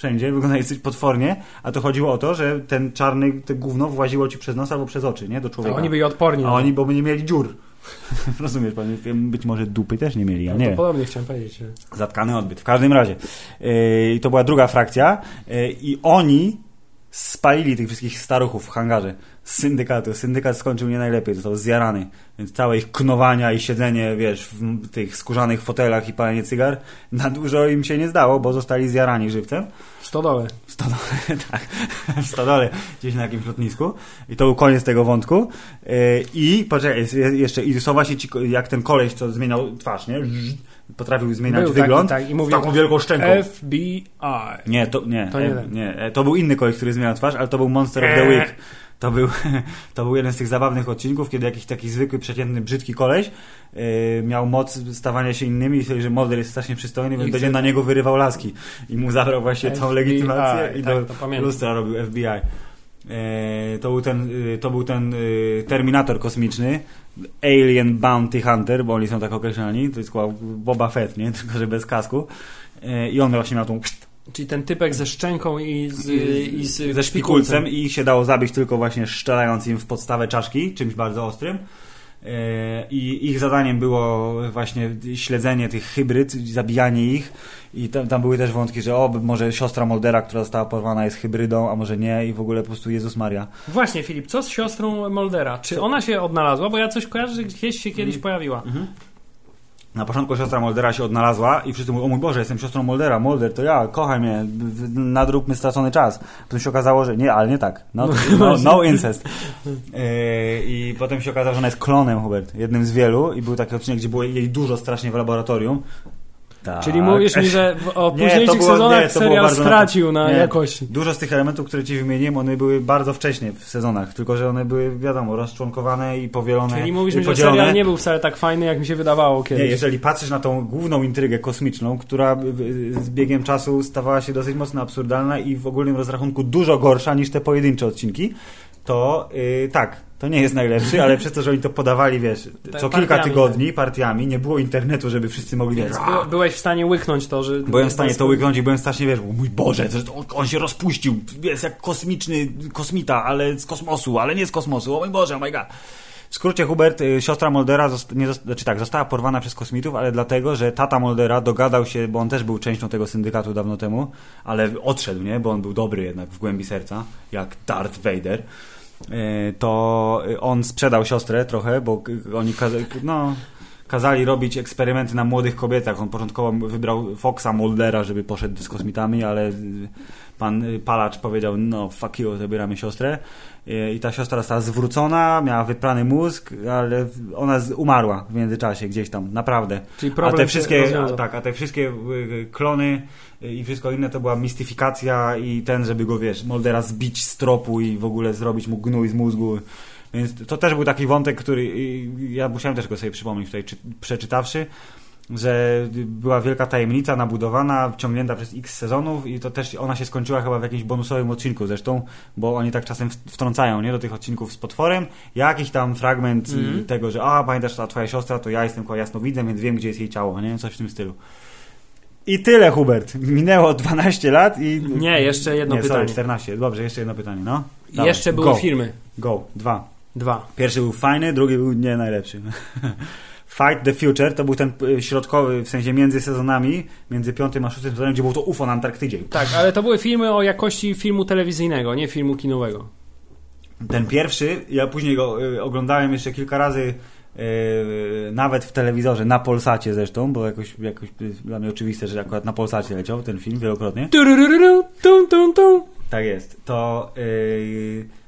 A: Wszędzie, wyglądali potwornie, a to chodziło o to, że ten czarny, te gówno właziło ci przez nos albo przez oczy, nie? Do
B: A
A: człowieka.
B: oni byli odporni.
A: A oni, bo by nie mieli dziur. Rozumiesz, pan? Być może dupy też nie mieli, ja nie
B: to
A: wiem.
B: podobnie chciałem powiedzieć.
A: Zatkany odbyt. W każdym razie. Yy, I to była druga frakcja. Yy, I oni spalili tych wszystkich staruchów w hangarze z syndykatu. Syndykat skończył nie najlepiej, został zjarany. Więc całe ich knowania i siedzenie, wiesz, w tych skórzanych fotelach i palenie cygar, na dużo im się nie zdało, bo zostali zjarani żywcem.
B: W stodole.
A: W stodole, tak. W stodole, gdzieś na jakimś lotnisku. I to był koniec tego wątku. Yy, I poczekaj, jeszcze, i są właśnie ci, jak ten koleś, co zmieniał twarz, nie? Potrafił zmieniać
B: Był taki,
A: wygląd.
B: tak, i
A: z
B: mówił
A: taką wielką szczęką.
B: FBI.
A: Nie, to nie.
B: To nie
A: e, nie. e, To był inny koleś, który zmieniał twarz, ale to był Monster of the
B: Eee.
A: Week. To był, to był jeden z tych zabawnych odcinków, kiedy jakiś taki zwykły, przeciętny, brzydki koleś e, miał moc stawania się innymi i stwierdził, że model jest strasznie przystojny, więc będzie na niego wyrywał laski. I mu zabrał właśnie tą
B: FBI,
A: legitymację i
B: tak,
A: do lustra robił FBI. E, to był ten, e, to był ten e, Terminator kosmiczny, Alien Bounty Hunter, bo oni są tak określani, to jest Boba Fett, nie? Tylko, że bez kasku. E, I on właśnie miał tą
B: Czyli ten typek ze szczęką i z, i z
A: ze szpikulcem i się dało zabić tylko właśnie strzelając im w podstawę czaszki, czymś bardzo ostrym. E, I ich zadaniem było właśnie śledzenie tych hybryd, zabijanie ich. I tam, tam były też wątki, że o, może siostra Moldera, która została porwana jest hybrydą, a może nie i w ogóle po prostu Jezus Maria.
B: Właśnie, Filip, co z siostrą Moldera? Czy ona się odnalazła? Bo ja coś kojarzę, że gdzieś się kiedyś pojawiła.
A: Na początku siostra Moldera się odnalazła i wszyscy mówią, o mój Boże, jestem siostrą Moldera, Molder to ja, kochaj mnie, nadróbmy stracony czas. Potem się okazało, że nie, ale nie tak. No, no, no incest. Yy, I potem się okazało, że ona jest klonem, Hubert, jednym z wielu i był taki odcinek, gdzie było jej dużo strasznie w laboratorium. Tak.
B: Czyli mówisz mi, że w, o
A: Nie,
B: późniejszych
A: było-
B: sezonach
A: nie,
B: serial
A: na-
B: stracił na
A: nie.
B: jakości.
A: Dużo z tych elementów, które ci wymieniłem, one były bardzo wcześnie w sezonach, tylko że one były, wiadomo, rozczłonkowane i powielone.
B: Czyli mówisz mi, że serial nie był wcale tak fajny, jak mi się wydawało
A: Nie,
B: kiedyś.
A: jeżeli patrzysz na tą główną intrygę kosmiczną, która z biegiem czasu stawała się dosyć mocno absurdalna i w ogólnym rozrachunku dużo gorsza niż te pojedyncze odcinki, to yy, tak, to nie jest najlepszy, ale przez to, że oni to podawali, wiesz,
B: Tak,
A: co kilka tygodni partiami, nie było internetu, żeby wszyscy mogli,
B: Więc by, byłeś w stanie łyknąć to, że...
A: Byłem w stanie to łyknąć i byłem strasznie, wiesz, o mój Boże, on się rozpuścił, jest jak kosmiczny kosmita, ale z kosmosu, ale nie z kosmosu, o mój Boże, oh my god. W skrócie, Hubert, y, siostra Moldera, zosta- nie znaczy tak, została porwana przez kosmitów, ale dlatego, że tata Moldera dogadał się, bo on też był częścią tego syndykatu dawno temu, ale odszedł, nie, bo on był dobry jednak w głębi serca, jak Darth Vader, Y, to on sprzedał siostrę trochę, bo oni, kaza- no, kazali robić eksperymenty na młodych kobietach. On początkowo wybrał Foxa Muldera, żeby poszedł z kosmitami, ale y, pan Palacz powiedział, no fuck you, zabieramy siostrę. Y, I ta siostra została zwrócona, miała wyprany mózg, ale ona umarła w międzyczasie gdzieś tam, naprawdę.
B: Czyli
A: A
B: problem
A: te
B: się
A: wszystkie, a, tak, a te wszystkie y, klony y, i wszystko inne to była mistyfikacja i ten, żeby go, wiesz, Moldera zbić z tropu i w ogóle zrobić mu gnój z mózgu. Więc to też był taki wątek, który y, ja musiałem też go sobie przypomnieć tutaj, czy, przeczytawszy, że była wielka tajemnica nabudowana, ciągnięta przez x sezonów i to też ona się skończyła chyba w jakimś bonusowym odcinku zresztą, bo oni tak czasem wtrącają nie, do tych odcinków z potworem jakiś tam fragment
B: Mhm.
A: tego, że a pamiętasz ta twoja siostra, to ja jestem jasnowidzem, więc wiem gdzie jest jej ciało, nie? Coś w tym stylu. I tyle, Hubert. Minęło 12 lat i...
B: Nie, jeszcze jedno
A: nie,
B: pytanie.
A: Sorry, 14. Dobrze, jeszcze jedno pytanie, no.
B: I
A: Dawaj.
B: Jeszcze były
A: Go.
B: filmy.
A: Go. Dwa.
B: Dwa.
A: Pierwszy był fajny, drugi był nie najlepszy. Fight the Future to był ten y, środkowy, w sensie między sezonami, między piątym a szóstym sezonem, gdzie było to UFO na Antarktydzie.
B: Tak, ale to były filmy o jakości filmu telewizyjnego, nie filmu kinowego.
A: Ten pierwszy, ja później go y, oglądałem jeszcze kilka razy, y, nawet w telewizorze, na Polsacie zresztą, bo jakoś, jakoś dla mnie oczywiste, że akurat na Polsacie leciał ten film wielokrotnie.
B: Turururu, tum, tum, tum.
A: Tak jest. To yy,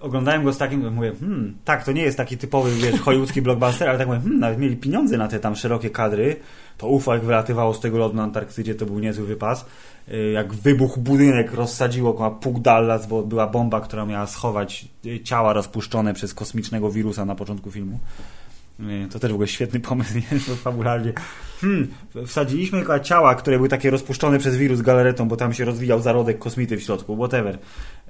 A: oglądałem go z takim, mówię, hmm, tak, to nie jest taki typowy, wiesz, hollywoodzki blockbuster, ale tak mówię, hmm, nawet mieli pieniądze na te tam szerokie kadry. To UFO jak wylatywało z tego lodu na Antarktydzie, to był niezły wypas. Yy, jak wybuch budynek rozsadziło około Puk Dallas, bo była bomba, która miała schować yy, ciała rozpuszczone przez kosmicznego wirusa na początku filmu. To też w ogóle świetny pomysł, nie? Fabularnie. Hmm, wsadziliśmy ciała, które były takie rozpuszczone przez wirus galaretą, bo tam się rozwijał zarodek kosmity w środku, whatever.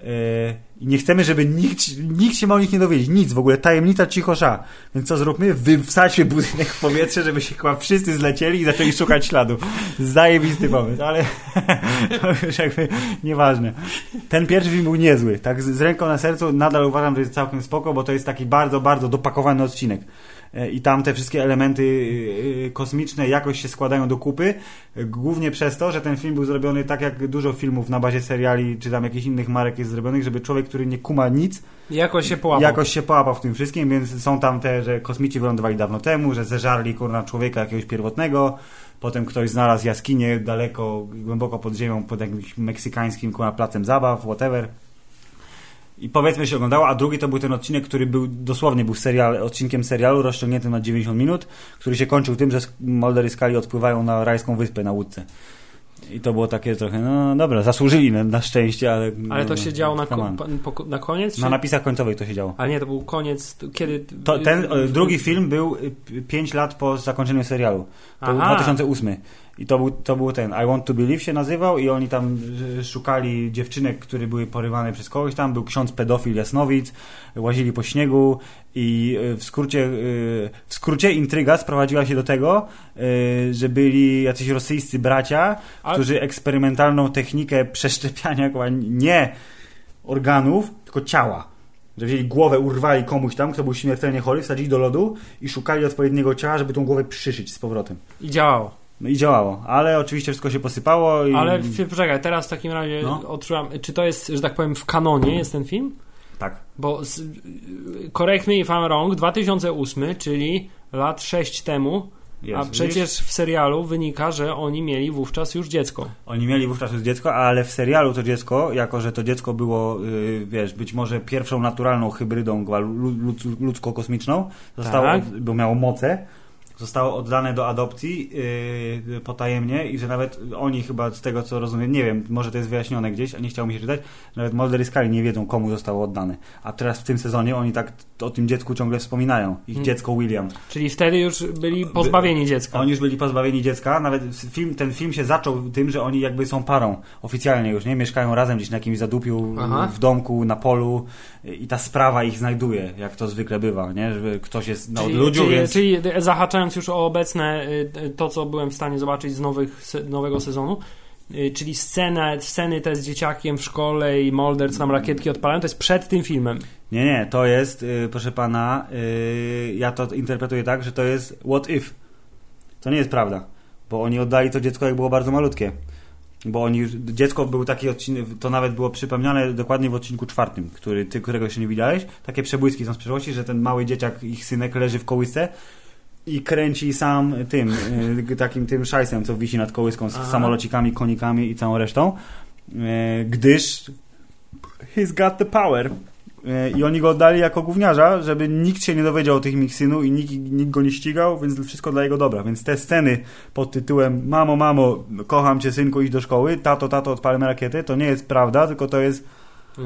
A: Yy, I nie chcemy, żeby nikt, nikt się ma o nich nie dowiedzieć, nic, w ogóle tajemnica cichosza. Więc co zróbmy? Wy, wsadźmy budynek w powietrze, żeby się chyba wszyscy zlecieli i zaczęli szukać śladu. Zajebisty pomysł, ale to już jakby nieważne. Ten pierwszy film był niezły, tak z, z ręką na sercu nadal uważam, że jest całkiem spoko, bo to jest taki bardzo, bardzo dopakowany odcinek. E, I tam te wszystkie elementy y, y, kosmiczne jakoś się składają do kupy. Głównie przez to, że ten film był zrobiony tak jak dużo filmów na bazie seriali, czy tam jakichś innych marek jest zrobionych, żeby człowiek, który nie kuma nic,
B: Jakoś się połapał.
A: jakoś się połapał w tym wszystkim, więc są tam te, że kosmici wylądowali dawno temu, że zeżarli kurna człowieka jakiegoś pierwotnego, potem ktoś znalazł jaskinię daleko, głęboko pod ziemią, pod jakimś meksykańskim kurna placem zabaw, whatever. I powiedzmy się oglądało, a drugi to był ten odcinek, który był dosłownie był serial, odcinkiem serialu rozciągniętym na 90 minut, który się kończył tym, że Mulder i Scully odpływają na rajską wyspę na łódce. I to było takie trochę, no dobra, zasłużyli na, na szczęście, ale...
B: Ale to
A: no,
B: się działo na, ko- po, na koniec? Czy...
A: Na napisach końcowych to się działo.
B: Ale nie, to był koniec, kiedy...
A: To, ten e, drugi film był 5 lat po zakończeniu serialu. To był
B: Aha.
A: 2008. I to był, to był ten I Want to Believe się nazywał i oni tam e, szukali dziewczynek, które były porywane przez kogoś tam. Był ksiądz pedofil Jasnowic, łazili po śniegu i e, w skrócie, e, w skrócie intryga sprowadziła się do tego, że byli jacyś rosyjscy bracia,
B: A-
A: którzy eksperymentalną technikę przeszczepiania nie organów, tylko ciała. Że wzięli głowę, urwali komuś tam, kto był śmiertelnie chory, wsadzili do lodu i szukali odpowiedniego ciała, żeby tą głowę przyszyć z powrotem.
B: I działało.
A: No i działało, ale oczywiście wszystko się posypało i...
B: Ale poczekaj, teraz w takim razie
A: No.
B: odczułam, czy to jest, że tak powiem, w kanonie jest ten film?
A: Tak.
B: Bo z, correct me if I'm wrong, 2008, czyli lat 6 temu,
A: Jest,
B: a
A: widzisz?
B: przecież w serialu wynika, że oni mieli wówczas już dziecko.
A: Oni mieli wówczas już dziecko, ale w serialu to dziecko, jako że to dziecko było, yy, wiesz, być może pierwszą naturalną hybrydą ludzko-kosmiczną, zostało,
B: Tak.
A: bo miało moce, zostało oddane do adopcji yy, potajemnie i że nawet oni chyba z tego co rozumiem, nie wiem, może to jest wyjaśnione gdzieś, a nie chciał mi się czytać, nawet Mulder i Scully nie wiedzą komu zostało oddane. A teraz w tym sezonie oni tak o tym dziecku ciągle wspominają. Ich
B: Hmm.
A: dziecko William.
B: Czyli wtedy już byli pozbawieni dziecka.
A: Oni już byli pozbawieni dziecka, nawet film, ten film się zaczął tym, że oni jakby są parą oficjalnie już, nie? Mieszkają razem gdzieś na jakimś zadupiu,
B: Aha.
A: w domku, na polu i ta sprawa ich znajduje, jak to zwykle bywa, nie? Że ktoś jest na odludziu,
B: czyli,
A: więc...
B: czyli zahaczając już o obecne y, y, to, co byłem w stanie zobaczyć z nowych, nowego sezonu, czyli scenę, sceny te z dzieciakiem w szkole i Mulder, co tam rakietki odpalają, to jest przed tym filmem.
A: Nie, nie, to jest, proszę pana, ja to interpretuję tak, że to jest what if. To nie jest prawda, bo oni oddali to dziecko, jak było bardzo malutkie. Bo oni dziecko był taki odcinek, to nawet było przypomniane dokładnie w odcinku czwartym, który, ty, którego jeszcze nie widziałeś. Takie przebłyski są z przeszłości, że ten mały dzieciak, ich synek leży w kołysce i kręci sam tym, y, takim tym szajsem, co wisi nad kołyską z
B: Aha.
A: samolocikami, konikami i całą resztą. Y, gdyż he's got the power. E, I oni go oddali jako gówniarza, żeby nikt się nie dowiedział o tych synu i nikt, nikt go nie ścigał, więc wszystko dla jego dobra. Więc te sceny pod tytułem Mamo, mamo, kocham cię synku, idź do szkoły, tato, tato, odpalmy rakiety, to nie jest prawda, tylko to jest
B: Eee,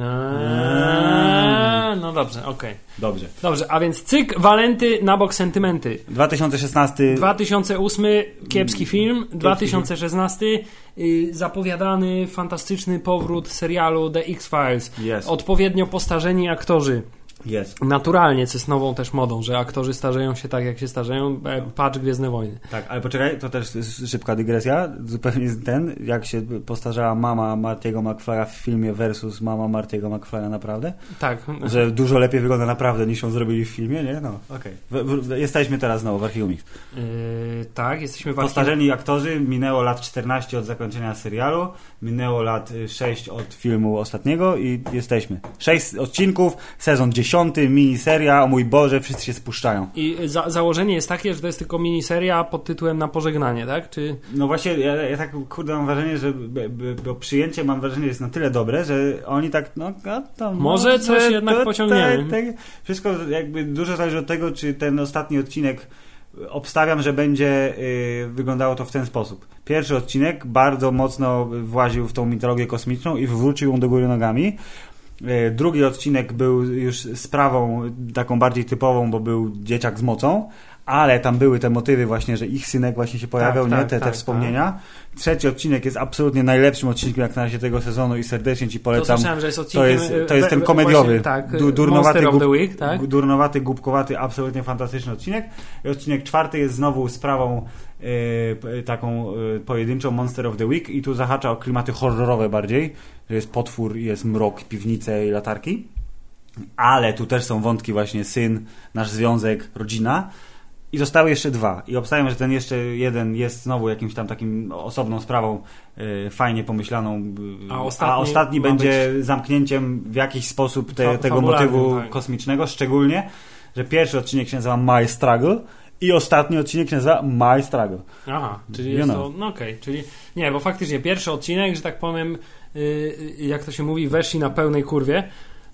B: no dobrze, okej.
A: dobrze.
B: Dobrze, a więc cyk, Walenty na bok sentymenty.
A: 2016
B: 2008 kiepski film, 2016 y, zapowiadany fantastyczny powrót serialu The X-Files.
A: jest.
B: Odpowiednio postarzeni aktorzy.
A: Jest.
B: Naturalnie, co jest nową też modą, że aktorzy starzeją się tak, jak się starzeją. E, Patrz Gwiezdne Wojny.
A: Tak, ale poczekaj, to też szybka dygresja. Zupełnie ten, jak się postarzała mama Martiego McFly'a w filmie versus mama Martiego McFly'a naprawdę.
B: Tak.
A: Że dużo lepiej wygląda naprawdę niż ją zrobili w filmie, nie? No, okej. W- Jesteśmy teraz znowu w Archium Mix.
B: Yy, tak, jesteśmy w archiwum.
A: Postarzeni aktorzy, minęło lat 14 od zakończenia serialu, minęło lat y, 6 od filmu ostatniego i jesteśmy. 6 odcinków, sezon 10, miniseria, o mój Boże, wszyscy się spuszczają.
B: I za założenie jest takie, że to jest tylko miniseria pod tytułem Na pożegnanie, tak? Czy
A: No właśnie, ja, ja tak kurde mam wrażenie, że bo przyjęcie mam wrażenie jest na tyle dobre, że oni tak, no a to
B: Może coś jednak pociągniemy.
A: tak, wszystko jakby dużo zależy od tego, czy ten ostatni odcinek obstawiam, że będzie y, wyglądało to w ten sposób. Pierwszy odcinek bardzo mocno właził w tą mitologię kosmiczną i wywrócił ją do góry nogami. Y, Drugi odcinek był już sprawą taką bardziej typową, bo był dzieciak z mocą, ale tam były te motywy właśnie, że ich synek właśnie się pojawiał,
B: Tak,
A: nie?
B: tak,
A: te, te
B: tak,
A: wspomnienia. Trzeci odcinek jest absolutnie najlepszym odcinkiem jak na razie tego sezonu i serdecznie Ci
B: to
A: polecam.
B: słyszałem, że jest
A: To
B: odcinkiem...
A: jest, to
B: e,
A: jest ten komediowy,
B: Właśnie, tak,
A: du, durnowaty, gub-
B: Week, tak?
A: durnowaty, głupkowaty, absolutnie fantastyczny odcinek. I odcinek czwarty jest znowu sprawą e, taką e, pojedynczą Monster of the Week i tu zahacza o klimaty horrorowe bardziej, że jest potwór, jest mrok, piwnice i latarki. Ale tu też są wątki właśnie syn, nasz związek, rodzina. I zostały jeszcze dwa. I obstawiam, że ten jeszcze jeden jest znowu jakimś tam takim osobną sprawą, e, fajnie pomyślaną. e,
B: A ostatni
A: a ostatni będzie zamknięciem w jakiś sposób te, tego motywu
B: tak.
A: kosmicznego, szczególnie, że pierwszy odcinek się nazywa My Struggle i ostatni odcinek się nazywa My Struggle.
B: Aha, czyli
A: You
B: jest
A: know.
B: to... No okej, czyli... Nie, bo faktycznie pierwszy odcinek, że tak powiem, y, jak to się mówi, weszli na pełnej kurwie.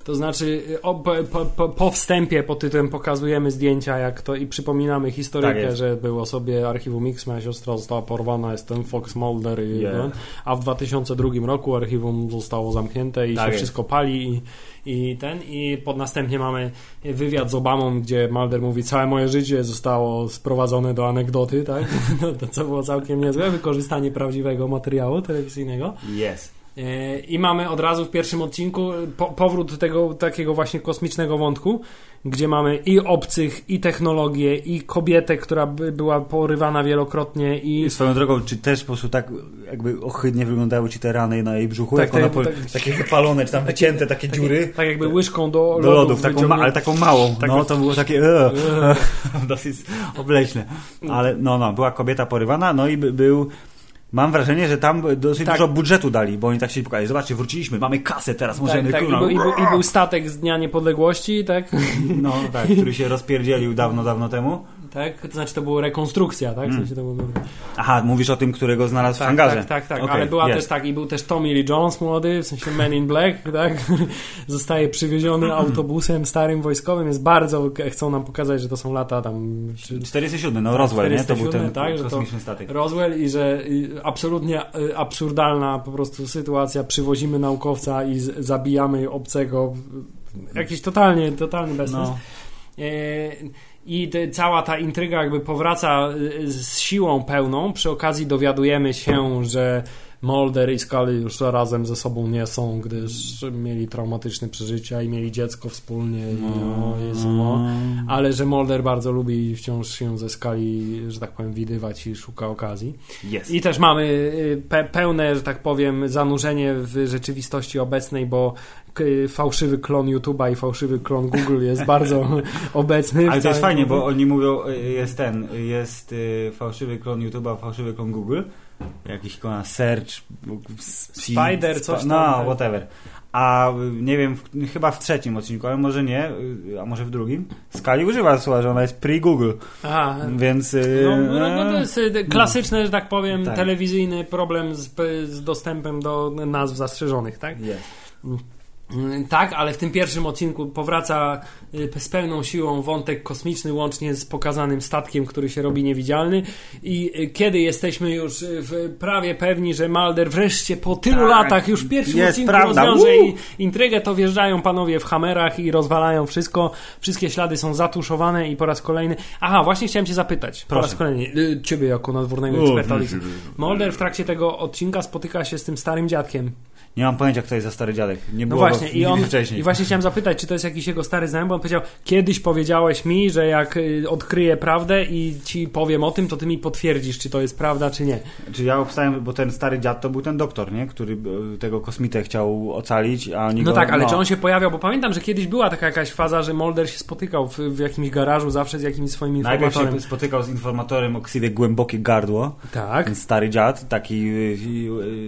B: To znaczy, o, po, po, po, wstępie pod tytułem pokazujemy zdjęcia, jak to i przypominamy
A: Tak
B: historykę,
A: jest.
B: że było sobie archiwum X, moja siostra została porwana, jestem Fox Mulder, i,
A: Yeah.
B: a w 2002 roku archiwum zostało zamknięte i
A: Tak
B: się
A: jest.
B: wszystko pali i, i ten, i pod następnie mamy wywiad z Obamą, gdzie Mulder mówi, całe moje życie zostało sprowadzone do anegdoty, tak? No, to co było całkiem niezłe, wykorzystanie prawdziwego materiału telewizyjnego.
A: Yes.
B: E, I mamy od razu w pierwszym odcinku po, powrót tego takiego właśnie kosmicznego wątku, gdzie mamy i obcych, i technologię, i kobietę, która by, była porywana wielokrotnie i
A: I swoją drogą, czy też po prostu tak jakby ohydnie wyglądały Ci te rany na jej brzuchu?
B: Tak,
A: jak ona
B: tak,
A: po,
B: tak.
A: takie wypalone, czy tam wycięte takie dziury?
B: tak jakby łyżką do,
A: Do lodów, taką ma, ale taką małą.
B: Tak
A: no, to było takie e, dosyć obleśne. Ale no, no, była kobieta porywana, no i by, był... Mam wrażenie, że tam dosyć
B: Tak.
A: dużo budżetu dali, bo oni tak się pokazali. Zobaczcie, wróciliśmy, mamy kasę, teraz możemy...
B: tak, tak, i, był, i, był, I był statek z Dnia Niepodległości, tak?
A: No tak, który się rozpierdzielił dawno, dawno temu.
B: Tak? To znaczy to była rekonstrukcja, tak? W sensie to było...
A: Aha, mówisz o tym, którego znalazł w
B: Tak,
A: hangarze.
B: tak, tak, tak.
A: Okej,
B: ale była
A: jest.
B: też tak, i był też Tommy Lee Jones młody, w sensie Men in Black, tak? Zostaje przywieziony autobusem starym wojskowym, jest bardzo, chcą nam pokazać, że to są lata tam, czy
A: 47, no Roswell, nie? To był
B: 47,
A: ten
B: tak,
A: kosmiczny statek.
B: Roswell i że absolutnie y, absurdalna po prostu sytuacja, przywozimy naukowca i zabijamy obcego, jakiś totalnie, totalny bezsens.
A: No.
B: I te, cała ta intryga jakby powraca y, z siłą pełną. Przy okazji dowiadujemy się, że Mulder i Scully już razem ze sobą nie są, gdyż mieli traumatyczne przeżycia i mieli dziecko wspólnie. I,
A: No.
B: o Jezu, no. Ale że Mulder bardzo lubi wciąż się ze Scully, że tak powiem, widywać i szuka okazji.
A: Jest.
B: I też mamy y, pe pełne, że tak powiem, zanurzenie w rzeczywistości obecnej, bo fałszywy klon YouTube'a i fałszywy klon Google jest bardzo obecny.
A: Ale to jest fajnie, bo oni mówią, y, jest ten, jest y, fałszywy klon YouTube'a, fałszywy klon Google, jakiś klon Search,
B: Spider, coś tam,
A: No, whatever. A y, nie wiem, w, chyba w trzecim odcinku, ale może nie, y, a może w drugim. Skali używa słowa, że ona jest pre-Google,
B: Aha.
A: więc... y,
B: No, no, no, to jest y, klasyczny, że tak powiem,
A: Tak.
B: telewizyjny problem z, z dostępem do nazw zastrzeżonych, tak?
A: Jest.
B: Mm, Tak, ale w tym pierwszym odcinku powraca y, z pełną siłą wątek kosmiczny, łącznie z pokazanym statkiem, który się robi niewidzialny. I y, kiedy jesteśmy już y, prawie pewni, że Mulder wreszcie po tylu
A: Tak,
B: latach już w pierwszym
A: jest
B: odcinku
A: prawda.
B: rozwiąże i intrygę, to wjeżdżają panowie w hamerach i rozwalają wszystko. Wszystkie ślady są zatuszowane i po raz kolejny. Aha, właśnie chciałem Cię zapytać. Po
A: Proszę.
B: raz kolejny. Ciebie jako nadwornego eksperta. Mulder w trakcie tego odcinka spotyka się z tym starym dziadkiem.
A: Nie mam pojęcia, kto jest za stary dziadek. Nie
B: No
A: było
B: właśnie,
A: go
B: i on,
A: wcześniej.
B: i właśnie chciałem zapytać, czy to jest jakiś jego stary znajomy, bo on powiedział, kiedyś powiedziałeś mi, że jak y, odkryję prawdę i ci powiem o tym, to ty mi potwierdzisz, czy to jest prawda, czy nie.
A: Czy ja obstałem, bo ten stary dziad to był ten doktor, nie? Który y, tego kosmitę chciał ocalić, a oni
B: No
A: go,
B: tak, ale czy on się pojawiał, bo pamiętam, że kiedyś była taka jakaś faza, że Mulder się spotykał w, w jakimś garażu zawsze z jakimś swoim
A: Najpierw
B: informatorem.
A: się spotykał z informatorem o ksywie głębokie gardło.
B: Tak.
A: Ten stary dziad, taki y,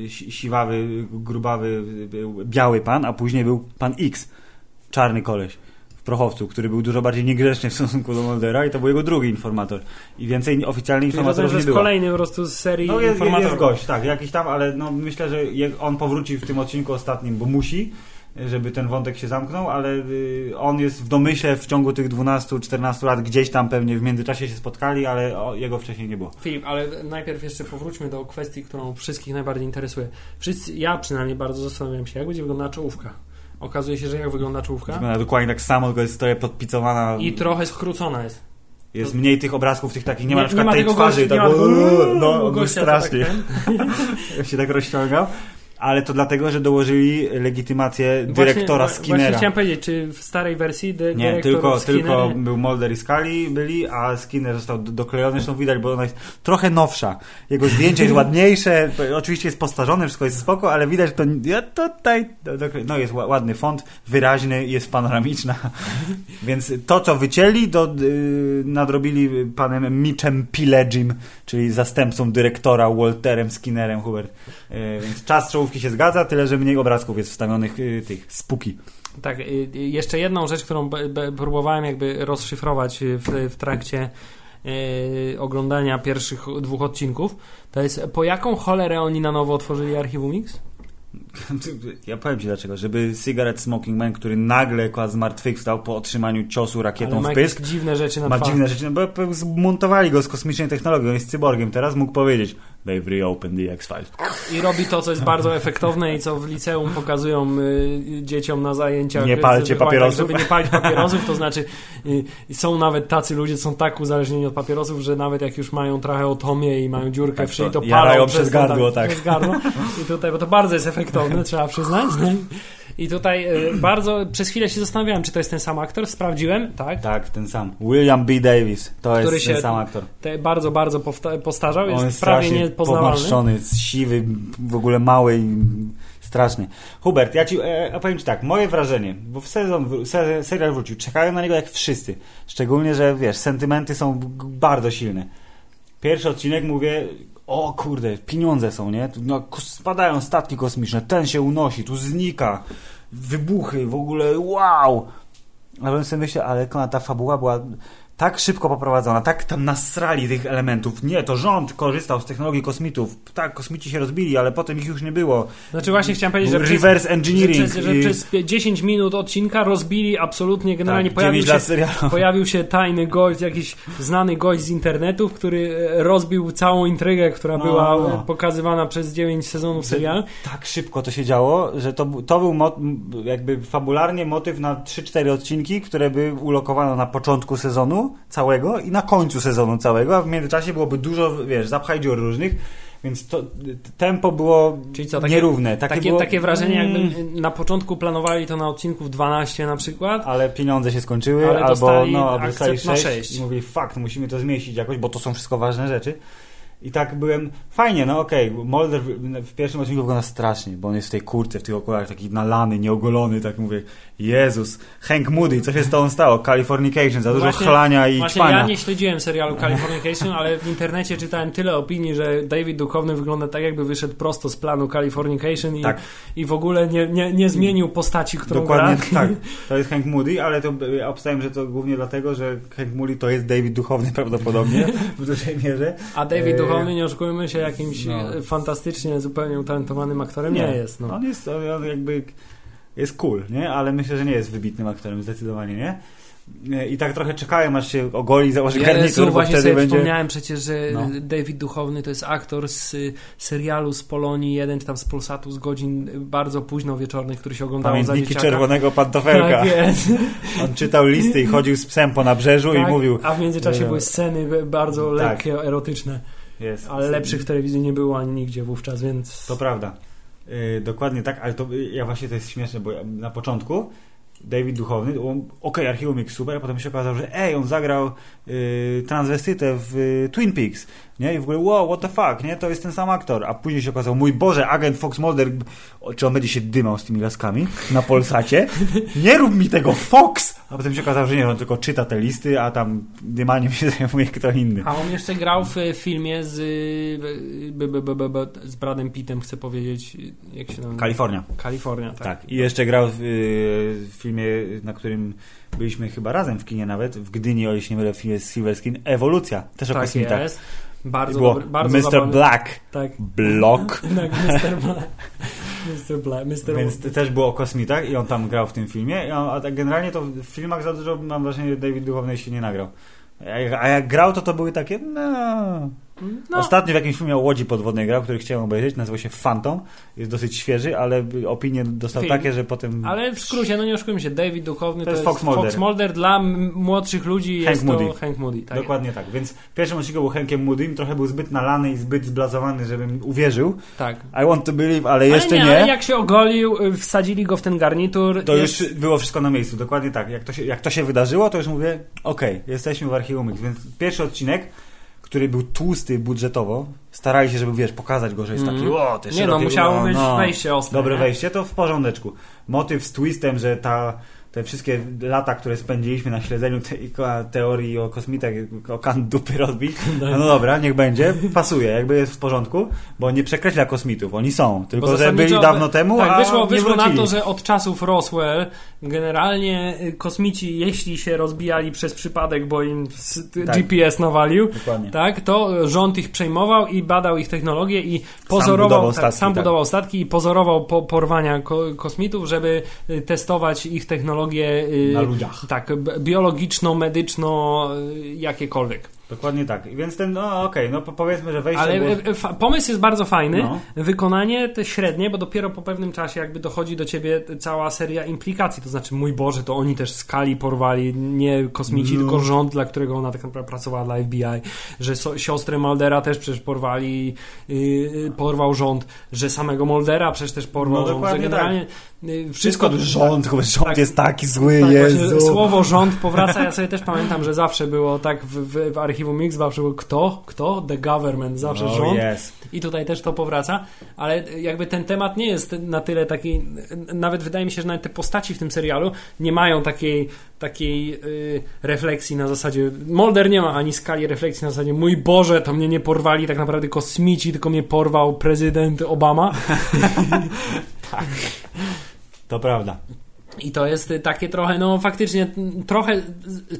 A: y, si- siwawy, grubawy, y, biały pan, a później był pan X, czarny koleś w prochowcu, który był dużo bardziej niegrzeczny w stosunku do Moldera i to był jego drugi informator. I więcej oficjalnych informatorów nie
B: jest
A: było.
B: kolejny po prostu z serii
A: No jest, jest
B: informatorów.
A: gość, tak, jakiś tam, ale no myślę, że on powróci w tym odcinku ostatnim, bo musi, żeby ten wątek się zamknął, ale y, on jest w domyśle w ciągu tych 12-14 lat gdzieś tam pewnie w międzyczasie się spotkali, ale jego wcześniej nie było.
B: Filip, ale najpierw jeszcze powróćmy do kwestii, którą wszystkich najbardziej interesuje. Wszyscy, ja przynajmniej bardzo zastanawiam się, jak będzie wyglądała czołówka. Okazuje się, że jak wygląda czołówka?
A: Wygląda dokładnie tak samo, tylko jest trochę podpicowana.
B: I trochę skrócona jest.
A: Jest mniej tych obrazków, tych takich, nie ma
B: Nie-
A: na przykład tej twarzy,
B: gościa-
A: tak,
B: ma
A: no, on strasznie,
B: tak
A: się tak rozciągał. Ale to dlatego, że dołożyli legitymację dyrektora
B: wa- Właśnie
A: Skinnera.
B: chciałem powiedzieć, czy w starej wersji dy,
A: Nie, tylko,
B: Skinner...
A: tylko był Mulder i Scully byli, a Skinner został do- doklejony, zresztą widać, bo ona jest trochę nowsza. Jego zdjęcie jest ładniejsze, to oczywiście jest postarzone, wszystko jest spoko, ale widać, że to ja tutaj, no jest ła- ładny font, wyraźny, jest panoramiczna, więc to, co wycięli, do, y, nadrobili panem Mitchem Pilegim, czyli zastępcą dyrektora Walterem Skinnerem, Hubert. Y, więc czas czołówki się zgadza, tyle, że mniej obrazków jest wstawionych y, tych spuki.
B: Tak, y, jeszcze jedną rzecz, którą próbowałem jakby rozszyfrować w, w trakcie y, oglądania pierwszych dwóch odcinków, to jest po jaką cholerę oni na nowo otworzyli Archiwum Mix?
A: Ja powiem Ci dlaczego. Żeby Cigarette Smoking Man, który nagle zmartwychwstał po otrzymaniu ciosu rakietą w pysk,
B: dziwne rzeczy na
A: ma dziwne rzeczy, no bo zmontowali go z kosmicznej technologii, on jest cyborgiem. Teraz mógł powiedzieć They've reopened the X-Files.
B: I robi to, co jest bardzo efektowne i co w liceum pokazują y, dzieciom na zajęciach.
A: Nie palcie
B: żeby-
A: papierosów.
B: Żeby nie palić papierosów, to znaczy y, są nawet tacy ludzie, są tak uzależnieni od papierosów, że nawet jak już mają trochę otomię i mają dziurkę
A: Tak,
B: w szyi,
A: to
B: palą
A: przez
B: to,
A: gardło, tak.
B: Przez gardło. I tutaj, bo to bardzo jest efektowne, trzeba przyznać. I tutaj y, bardzo przez chwilę się zastanawiałem, czy to jest ten sam aktor. Sprawdziłem, tak.
A: Tak, ten sam. William B. Davis. To
B: Który
A: jest ten sam aktor.
B: Te bardzo, bardzo postarzał.
A: On
B: Jest,
A: jest
B: prawie
A: strasznie
B: niepoznawalny.
A: pomarszczony, jest siwy, w ogóle mały i straszny. Hubert, ja ci e, powiem ci tak, moje wrażenie, bo w sezon, se, serial wrócił, czekają na niego jak wszyscy. Szczególnie, że wiesz, sentymenty są bardzo silne. Pierwszy odcinek mówię, o kurde, pieniądze są, nie? No, spadają statki kosmiczne, ten się unosi, tu znika, wybuchy, w ogóle wow! A potem sobie myślę, ale ta fabuła była tak szybko poprowadzona, tak tam nasrali tych elementów. Nie, to rząd korzystał z technologii kosmitów. Tak, kosmici się rozbili, ale potem ich już nie było.
B: Znaczy właśnie chciałem powiedzieć, że
A: Reverse
B: przez,
A: engineering.
B: Że, przez, że
A: i-
B: przez 10 minut odcinka rozbili absolutnie, generalnie
A: Tak,
B: pojawił, się, pojawił się tajny gość, jakiś znany gość z internetu, który e, rozbił całą intrygę, która
A: No,
B: była
A: no.
B: pokazywana przez 9 sezonów serialu.
A: Tak szybko to się działo, że to, to był jakby fabularnie motyw na 3-4 odcinki, które by ulokowano na początku sezonu całego i na końcu sezonu całego, a w międzyczasie byłoby dużo, wiesz, zapchaj dziur różnych, więc to tempo było
B: Czyli co, takie-
A: nierówne. Takie,
B: Takie,
A: było,
B: takie wrażenie,
A: mm,
B: jakby na początku planowali to na odcinków 12 na przykład.
A: Ale pieniądze się skończyły,
B: Ale
A: albo no, albo dostali
B: akcept na
A: 6
B: sześć.
A: i mówili, fakt, musimy to zmieścić jakoś, bo to są wszystko ważne rzeczy. I tak byłem, fajnie, no okej, Mulder w, w pierwszym odcinku wygląda strasznie, bo on jest w tej kurce, w tych okularach, taki nalany, nieogolony, tak mówię, Jezus, Hank Moody, co się z tobą stało? Californication, za dużo
B: Właśnie-
A: chlania i
B: Właśnie
A: ćpania.
B: ja nie śledziłem serialu Californication, ale w internecie czytałem tyle opinii, że David Duchowny wygląda tak, jakby wyszedł prosto z planu Californication i,
A: Tak.
B: i w ogóle nie, nie, nie zmienił postaci, którą
A: Dokładnie
B: gra.
A: tak. To jest Hank Moody, ale to ja obstałem, że to głównie dlatego, że Hank Moody to jest David Duchowny prawdopodobnie w dużej mierze.
B: A David
A: E,
B: Duchowny, nie oszukujmy się, jakimś
A: no.
B: e, fantastycznie, zupełnie utalentowanym aktorem nie, jest. No.
A: On jest on jakby jest cool, nie? Ale myślę, że nie jest wybitnym aktorem, zdecydowanie nie. E, I tak trochę czekałem, aż się ogoli, założy
B: Jezu,
A: garnitur, bo
B: właśnie
A: wtedy
B: sobie
A: będzie...
B: wspomniałem przecież, że
A: No.
B: David Duchowny to jest aktor z y, serialu z Polonii 1, czy tam z Polsatu z godzin y, bardzo późno wieczornych, który się oglądało za
A: Pamiętniki
B: dzieciaka.
A: czerwonego pantofelka.
B: Tak jest.
A: On czytał listy i chodził z psem po nabrzeżu
B: Tak,
A: i mówił...
B: A w międzyczasie
A: e,
B: były sceny bardzo
A: tak.
B: lekkie, erotyczne,
A: Jest,
B: ale lepszych w telewizji nie było ani nigdzie wówczas, więc...
A: To prawda. Yy, dokładnie tak, ale to y, ja właśnie to jest śmieszne, bo ja, na początku David Duchowny, okej, Archiwum Mix super, a potem się okazało, że ej, on zagrał yy, transwestytę w y, Twin Peaks, nie? I w ogóle, wow, what the fuck, nie? To jest ten sam aktor. A później się okazało, mój Boże, agent Fox Mulder, o, czy on będzie się dymał z tymi laskami na Polsacie? Nie rób mi tego, Fox! A potem się okazało, że nie, on tylko czyta te listy, a tam dymaniem się zajmuje kto inny.
B: A on jeszcze grał w y, filmie z, b, z Bradem Pittem, chcę powiedzieć, jak się nazywa?
A: Kalifornia.
B: Kalifornia, tak.
A: Tak. I jeszcze grał w, y, w filmie, na którym byliśmy chyba razem w kinie nawet, w Gdyni, o się nie mylę, w filmie z Silverskin, Ewolucja, też o
B: Tak
A: kosmitach.
B: jest.
A: I
B: Bardzo
A: było
B: dobry, bardzo
A: Mr.
B: zabawny.
A: Black,
B: Tak,
A: Block,
B: tak, Mr. Black. Mr. Black, Mr.
A: więc też było o kosmitach i on tam grał w tym filmie, I on, a tak generalnie to w filmach za dużo, mam wrażenie, David Duchowny się nie nagrał. A jak, a jak grał, to to były takie, no...
B: No,
A: Ostatnio w jakimś filmie o łodzi podwodnej grał, który chciałem obejrzeć, nazywał się Phantom, jest dosyć świeży, ale opinie dostał
B: Film.
A: takie, że potem...
B: ale w skrócie, no nie oszukujmy się, David Duchowny to,
A: jest Fox Mulder.
B: Fox Mulder. Dla młodszych ludzi
A: Hank
B: jest
A: Moody.
B: to Hank Moody. Tak.
A: Dokładnie tak. Więc w pierwszym odcinku był Hankiem Moodym, trochę był zbyt nalany i zbyt zblazowany, żebym uwierzył.
B: tak.
A: I want to believe, ale jeszcze
B: ale
A: nie.
B: nie, Ale jak się ogolił, y, wsadzili go w ten garnitur.
A: To
B: jest...
A: już było wszystko na miejscu, dokładnie tak. Jak to się, jak to się wydarzyło, to już mówię, okej, jesteśmy w Archiwum Mix, więc pierwszy odcinek, który był tłusty budżetowo, starali się, żeby, wiesz, pokazać go, że jest taki,
B: Mhm.
A: o, te
B: Nie no, musiało
A: o,
B: być
A: no.
B: wejście ostre.
A: Dobre
B: nie?
A: wejście, to w porządeczku. Motyw z twistem, że ta, te wszystkie lata, które spędziliśmy na śledzeniu tej teorii o kosmitach, o kan dupy rozbić, no, no dobra, niech będzie, pasuje, jakby jest w porządku, bo nie przekreśla kosmitów, oni są, tylko że byli dawno temu,
B: tak,
A: a
B: wyszło, wyszło na to, że od czasów Roswell generalnie y, kosmici, jeśli się rozbijali przez przypadek, bo im
A: Tak.
B: GPS nawalił,
A: Dokładnie.
B: tak, to rząd ich przejmował i badał ich technologię i pozorował,
A: budował
B: tak,
A: statki,
B: sam
A: tak.
B: budował statki i pozorował po, porwania ko, kosmitów, żeby y, testować ich technologię y,
A: Na ludziach.
B: tak, biologiczno, medyczno, y, jakiekolwiek.
A: Dokładnie tak. I Więc ten, no okej, no po- powiedzmy, że wejście
B: Ale
A: było...
B: e, fa- pomysł jest bardzo fajny,
A: No.
B: wykonanie te średnie, bo dopiero po pewnym czasie jakby dochodzi do ciebie cała seria implikacji, to znaczy mój Boże, to oni też skali porwali, nie kosmici,
A: No.
B: tylko rząd, dla którego ona tak naprawdę pracowała dla FBI, że so, siostrę Muldera też przecież porwali, yy, porwał rząd, że samego Muldera przecież też porwał
A: No,
B: rząd, że
A: dokładnie
B: generalnie yy,
A: Wszystko rząd, tylko rząd
B: tak.
A: jest taki zły,
B: tak, słowo rząd powraca. Ja sobie też pamiętam, że zawsze było tak w, w, w archiwum Mix, zawsze było kto? Kto? The government, zawsze
A: oh,
B: rząd.
A: Yes.
B: I tutaj też to powraca, ale jakby ten temat nie jest na tyle taki, nawet wydaje mi się, że nawet te postaci w tym serialu nie mają takiej, takiej y, refleksji na zasadzie, Mulder nie ma ani skali refleksji na zasadzie, mój Boże, to mnie nie porwali tak naprawdę kosmici, tylko mnie porwał prezydent Obama.
A: To prawda.
B: I to jest takie trochę, no faktycznie trochę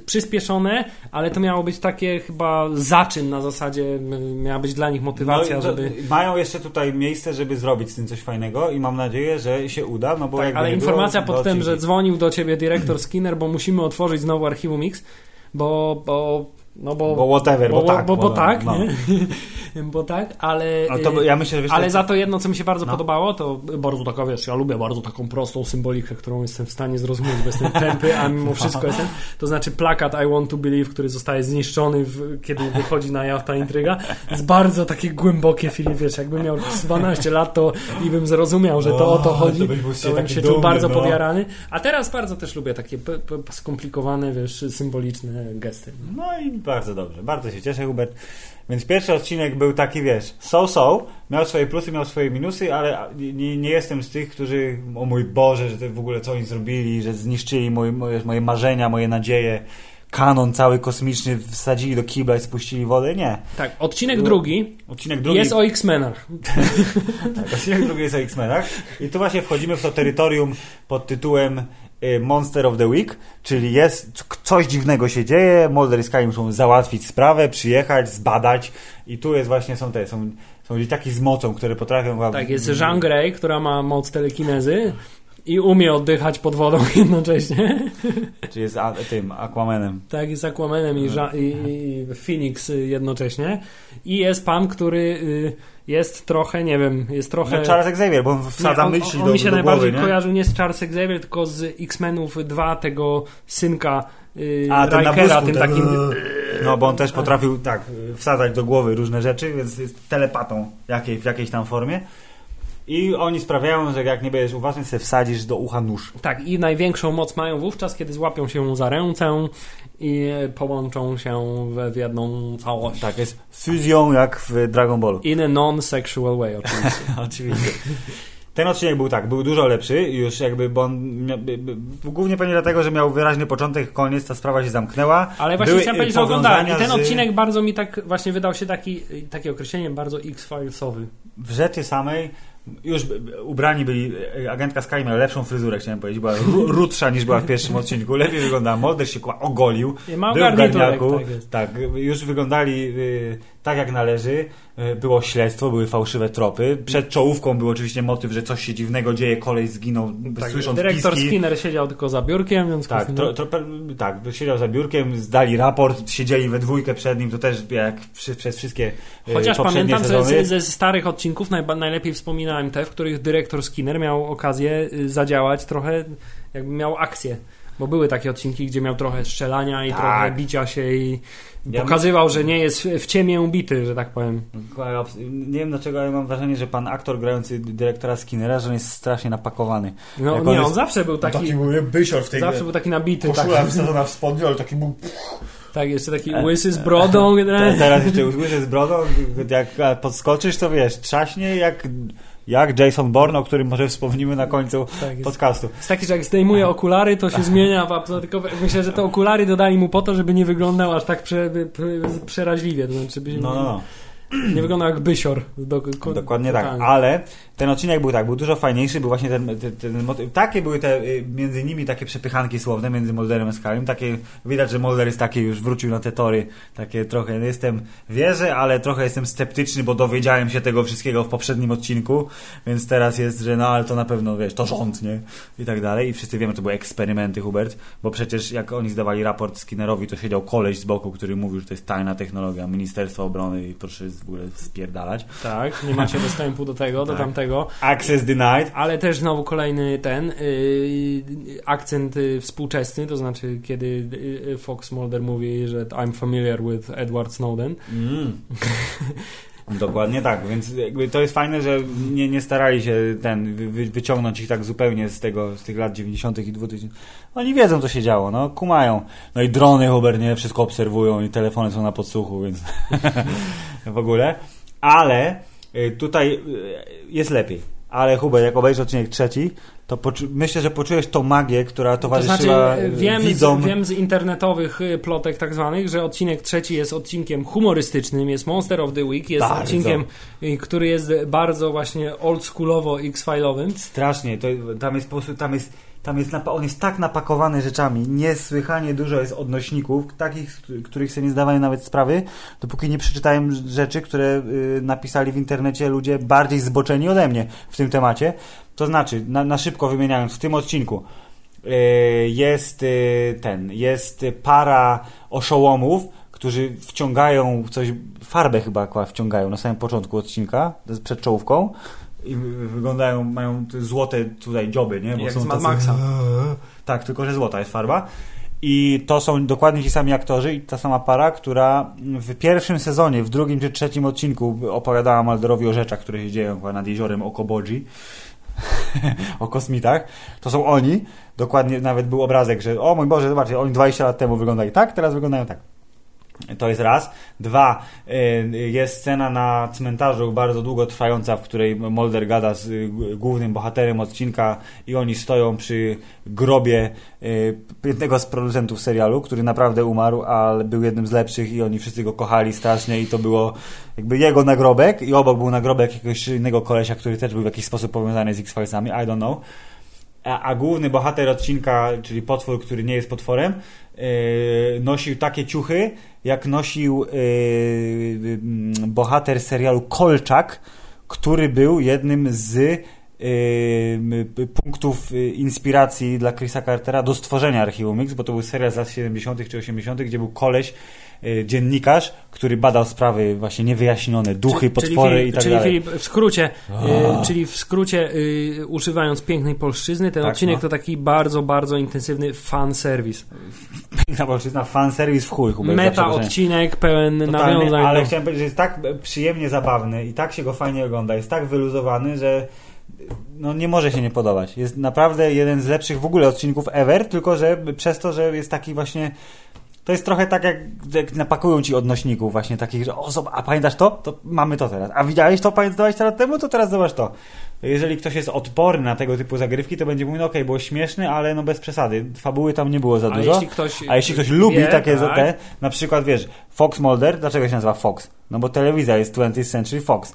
B: przyspieszone, ale to miało być takie chyba zaczyn na zasadzie, miała być dla nich motywacja,
A: No
B: żeby...
A: Mają jeszcze tutaj miejsce, żeby zrobić z tym coś fajnego i mam nadzieję, że się uda, no bo
B: Tak, ale informacja
A: było,
B: pod tym, że dzwonił do ciebie dyrektor Skinner, bo musimy otworzyć znowu archiwum X, bo, bo, no bo,
A: Bo whatever, bo, tak.
B: bo, bo tak,
A: no.
B: nie? bo tak, ale,
A: to
B: y,
A: ja myślę, że wiesz,
B: ale
A: tak-
B: za to jedno, co mi się bardzo
A: No.
B: podobało, to bardzo taka, wiesz, ja lubię bardzo taką prostą symbolikę, którą jestem w stanie zrozumieć, bo jestem tępy, a mimo wszystko jestem, to znaczy plakat I Want to Believe, który zostaje zniszczony, w, kiedy wychodzi na jaw ta intryga, jest bardzo takie głębokie, Filip, wiesz, jakbym miał 12 lat, to i bym zrozumiał, że to o to
A: O,
B: chodzi,
A: to był
B: to
A: się
B: bym się czuł bardzo
A: no.
B: podjarany, a teraz bardzo też lubię takie p- p- skomplikowane, wiesz, symboliczne gesty.
A: No i bardzo dobrze, bardzo się cieszę, Hubert. Więc pierwszy odcinek był taki, wiesz, so-so, miał swoje plusy, miał swoje minusy, ale nie, nie jestem z tych, którzy, o mój Boże, że w ogóle co oni zrobili, że zniszczyli moje, moje, moje marzenia, moje nadzieje, kanon cały kosmiczny wsadzili do kibla i spuścili wodę. Nie.
B: Tak, odcinek
A: No.
B: drugi
A: Odcinek drugi,
B: jest o X-Menach.
A: tak, odcinek drugi jest o X-Menach i tu właśnie wchodzimy w to terytorium pod tytułem Monster of the Week, czyli jest coś dziwnego się dzieje, Mulder i Scully muszą załatwić sprawę, przyjechać, zbadać i tu jest właśnie, są te, są, są dzieciaki z mocą, które potrafią...
B: Tak, jest Jean Grey, która ma moc telekinezy i umie oddychać pod wodą jednocześnie.
A: Czy jest a, tym, Aquamanem.
B: Tak, jest Aquamanem i, Jean, i, i Phoenix jednocześnie. I jest pan, który y, jest trochę, nie wiem, jest trochę...
A: No, Charles Xavier, bo on wsadza
B: Nie, on,
A: myśli
B: on
A: do,
B: mi się
A: do
B: najbardziej
A: głowy, nie?
B: kojarzył nie z Charles Xavier, tylko z X-Menów 2, tego synka y,
A: A, ten na
B: Rikera,
A: wózku,
B: tym
A: ten-
B: takim...
A: No, bo on też potrafił tak wsadzać do głowy różne rzeczy, więc jest telepatą jakiej, w jakiejś tam formie. I oni sprawiają, że jak nie będziesz uważny, sobie wsadzisz do ucha nóż.
B: Tak, i największą moc mają wówczas, kiedy złapią się za rękę i połączą się w, w jedną całość.
A: Tak, jest fuzją jak w Dragon Ballu.
B: In a non-sexual way, oczywiście.
A: Oczywiście. Ten odcinek był tak, był dużo lepszy, już jakby, bo on głównie pewnie dlatego, że miał wyraźny początek, koniec, ta sprawa się zamknęła.
B: Ale właśnie
A: Były,
B: chciałem powiedzieć, że oglądałem i ten
A: z-
B: odcinek bardzo mi tak właśnie wydał się taki, takie określenie bardzo X-Filesowy.
A: W rzeczy samej już ubrani byli, e, agentka Sky miała lepszą fryzurę, chciałem powiedzieć, była ru- rudsza niż była w pierwszym odcinku, lepiej wyglądała, Mulder się ogolił, był w garniaku,
B: tak
A: tak, już wyglądali y, tak jak należy, y, było śledztwo, były fałszywe tropy, przed czołówką był oczywiście motyw, że coś się dziwnego dzieje, kolej zginął,
B: Tak,
A: słysząc
B: dyrektor
A: piski.
B: Skinner siedział tylko za biurkiem, więc
A: Tak, tro, tro, tak, siedział za biurkiem, zdali raport, siedzieli we dwójkę przed nim, to też jak przy, przez wszystkie e,
B: Chociaż pamiętam
A: sezony.
B: ze, ze starych odcinków najba, najlepiej wspominałem te, w których dyrektor Skinner miał okazję y, zadziałać trochę, jakby miał akcję. Bo były takie odcinki, gdzie miał trochę strzelania i
A: Tak.
B: trochę bicia się i
A: Ja
B: pokazywał, że nie jest w, ciemię ubity, że tak powiem.
A: Nie wiem dlaczego, ale mam wrażenie, że pan aktor grający dyrektora Skinnera, że on jest strasznie napakowany.
B: No
A: Jak
B: nie,
A: on
B: on
A: jest-
B: zawsze był taki,
A: był bysior w tej
B: zawsze był taki nabity.
A: koszula
B: Tak,
A: wsadzona w spodnie, ale taki był...
B: tak, jeszcze taki
A: E,
B: łysy z brodą.
A: Te,
B: generalnie.
A: teraz jeszcze usłyszę z brodą, jak podskoczysz, to wiesz, trzaśnie jak, jak Jason Bourne, o którym może wspomnimy na końcu
B: Tak, jest,
A: podcastu.
B: jest taki, że jak zdejmuje okulary, to się zmienia w absolutnie. Myślę, że te okulary dodali mu po to, żeby nie wyglądał aż tak prze, prze, przeraźliwie. To znaczy,
A: No, no, no.
B: nie wyglądał jak bysior. Do,
A: Dokładnie tak,
B: totalnie.
A: ale ten odcinek był tak, był dużo fajniejszy, był właśnie ten, ten, ten. Takie były te y, między nimi takie przepychanki słowne między Mulderem a Scully'em, takie widać, że Mulder jest taki już wrócił na te tory, takie trochę jestem wierzę, ale trochę jestem sceptyczny, bo dowiedziałem się tego wszystkiego w poprzednim odcinku, więc teraz jest, że no ale to na pewno wiesz, to rząd, nie? I tak dalej. I wszyscy wiemy, to były eksperymenty, Hubert, bo przecież jak oni zdawali raport Skinnerowi, to siedział koleś z boku, który mówił, że to jest tajna technologia Ministerstwa Obrony i proszę w ogóle spierdalać.
B: Tak, nie macie dostępu do tego, do
A: Tak.
B: Tamtego.
A: Access denied.
B: Ale też znowu kolejny ten yy, akcent yy, współczesny, to znaczy kiedy yy, Fox Mulder mówi, że I'm familiar with Edward Snowden.
A: Mm. Dokładnie tak, więc to jest fajne, że nie, nie starali się ten wy, wy- wyciągnąć ich tak zupełnie z tego, z tych lat 90. i 2000. Oni wiedzą, co się działo, no, kumają. No i drony Hubert, nie, wszystko obserwują i telefony są na podsłuchu, więc w ogóle. Ale y, tutaj y, jest lepiej. Ale Hubert, jak obejrzysz odcinek trzeci, to myślę, że poczujesz tą magię, która
B: To
A: towarzyszyła
B: znaczy,
A: y,
B: wiem
A: widzom.
B: z, wiem z internetowych y, plotek tak zwanych, że odcinek trzeci jest odcinkiem humorystycznym, jest Monster of the Week, jest
A: Bardzo.
B: odcinkiem, y, który jest bardzo właśnie oldschoolowo X-File'owym.
A: Strasznie, to, tam jest po prostu, tam jest tam jest, on jest tak napakowany rzeczami, niesłychanie dużo jest odnośników, takich, których sobie nie zdawają nawet sprawy, dopóki nie przeczytałem rzeczy, które y, napisali w internecie ludzie bardziej zboczeni ode mnie w tym temacie. To znaczy, na, na szybko wymieniając, w tym odcinku y, jest y, ten, jest para oszołomów, którzy wciągają coś, farbę chyba wciągają na samym początku odcinka, przed czołówką i wyglądają, mają te złote tutaj dzioby, nie?
B: Bo Jak są z Mad Maxa.
A: Tak, tylko że złota jest farba. I to są dokładnie ci sami aktorzy i ta sama para, która w pierwszym sezonie, w drugim czy trzecim odcinku opowiadała Malderowi o rzeczach, które się dzieją nad jeziorem Okoboji, o kosmitach. To są oni. Dokładnie nawet był obrazek, że o mój Boże, zobaczcie, oni 20 lat temu wyglądali tak, teraz wyglądają tak. To jest raz. Dwa, y, jest scena na cmentarzu bardzo długo trwająca, w której Molder gada z y, głównym bohaterem odcinka i oni stoją przy grobie y, jednego z producentów serialu, który naprawdę umarł, ale był jednym z lepszych i oni wszyscy go kochali strasznie i to było jakby jego nagrobek i obok był nagrobek jakiegoś innego kolesia, który też był w jakiś sposób powiązany z X-Filesami, I don't know. A, a, główny bohater odcinka, czyli potwór, który nie jest potworem, yy, nosił takie ciuchy, jak nosił yy, bohater serialu Kolczak, który był jednym z yy, punktów inspiracji dla Chrisa Cartera do stworzenia Archiwum X, bo to był serial z lat 70. czy 80., gdzie był koleś, dziennikarz, który badał sprawy właśnie niewyjaśnione, duchy, potwory
B: czyli,
A: i tak
B: czyli
A: dalej.
B: Filip, w skrócie, y, czyli w skrócie y, używając pięknej polszczyzny, ten tak, odcinek no. to taki bardzo, bardzo intensywny fan serwis.
A: Piękna polszczyzna, fan serwis w chuj.
B: Hubert, Meta odcinek pełen Totalnie, nawiązań.
A: Ale chciałem powiedzieć, że jest tak przyjemnie zabawny i tak się go fajnie ogląda, jest tak wyluzowany, że no nie może się nie podobać. Jest naprawdę jeden z lepszych w ogóle odcinków ever, tylko że przez to, że jest taki właśnie to jest trochę tak, jak, jak napakują ci odnośników właśnie takich, że o, a pamiętasz to? To mamy to teraz. A widziałeś to 20 lat temu? To teraz zobacz to. Jeżeli ktoś jest odporny na tego typu zagrywki, to będzie mówił, no okej, okay, było śmieszne, ale no bez przesady. Fabuły tam nie było za dużo. A jeśli ktoś, a jeśli ktoś wie, lubi takie, tak. te, na przykład wiesz, Fox Mulder, dlaczego się nazywa Fox? No bo telewizja jest 20th Century Fox.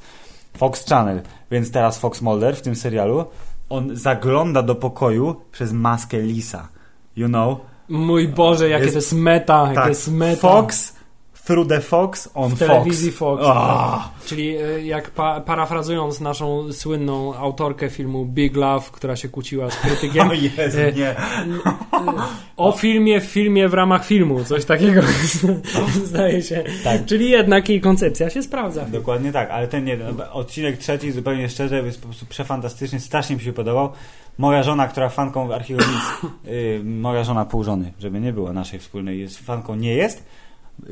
A: Fox Channel. Więc teraz Fox Mulder w tym serialu, on zagląda do pokoju przez maskę lisa. You know?
B: Mój Boże, jakie jest, to jest meta, tak, jest meta.
A: Fox through the Fox on
B: w telewizji Fox. Oh. Czyli e, jak pa parafrazując naszą słynną autorkę filmu Big Love, która się kłóciła z krytykiem.
A: O Jezu, e, nie.
B: O filmie w filmie w ramach filmu, coś takiego zdaje się. Tak. Czyli jednak jej koncepcja się sprawdza.
A: Dokładnie tak, ale ten nie, odcinek trzeci zupełnie szczerze jest po prostu przefantastyczny, strasznie mi się podobał. Moja żona, która fanką archiwum yy, moja żona pół żony, żeby nie było naszej wspólnej, jest fanką, nie jest,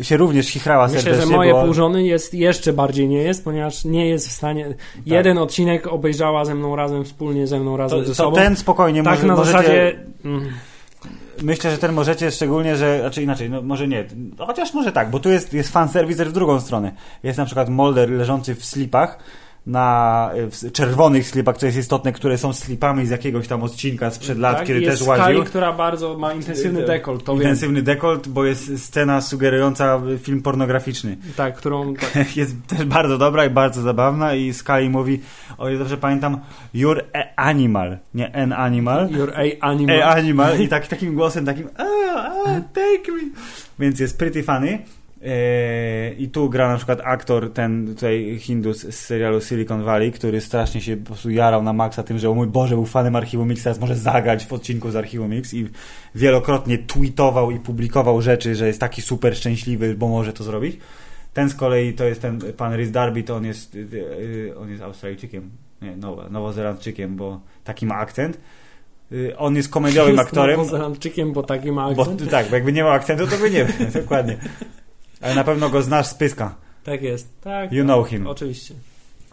A: się również chichrała
B: Myślę,
A: serdecznie.
B: Myślę, że moje bo... pół żony jest, jeszcze bardziej nie jest, ponieważ nie jest w stanie... Tak. Jeden odcinek obejrzała ze mną razem, wspólnie ze mną razem
A: to,
B: ze sobą.
A: To ten spokojnie
B: tak
A: może,
B: na
A: możecie...
B: zasadzie... Mm.
A: Myślę, że ten możecie szczególnie, że, znaczy inaczej, no może nie, chociaż może tak, bo tu jest, jest fanserwis w drugą stronę. Jest na przykład Molder leżący w slipach, na czerwonych slipach, co jest istotne, które są slipami z jakiegoś tam odcinka sprzed lat, tak, kiedy
B: jest
A: też łaził.
B: Sky, która bardzo ma intensywny dekolt. To
A: intensywny wiem. dekolt, bo jest scena sugerująca film pornograficzny.
B: Tak, którą...
A: Tak. jest też bardzo dobra i bardzo zabawna i Sky mówi, o ile dobrze pamiętam, you're a animal, nie an animal.
B: You're a animal.
A: A animal i tak, takim głosem takim, ah, ah, take me. Więc jest pretty funny. Eee, I tu gra na przykład aktor, ten tutaj Hindus z serialu Silicon Valley, który strasznie się po prostu jarał na maksa tym, że o mój Boże, był fanem Archiwum Mix, teraz może zagrać w odcinku z Archiwum Mix i wielokrotnie tweetował i publikował rzeczy, że jest taki super szczęśliwy, bo może to zrobić. Ten z kolei to jest ten pan Rhys Darby, to on jest, y, y, on jest Australijczykiem, nie, Nowo, Nowozelandczykiem, bo taki ma akcent. Y, on jest komediowym jest aktorem.
B: Nowozelandczykiem, bo taki ma akcent.
A: Bo, tak, bo jakby nie miał akcentu, to by nie wiem, dokładnie. Ale na pewno go znasz z pyska.
B: Tak jest, tak.
A: You know him.
B: Oczywiście.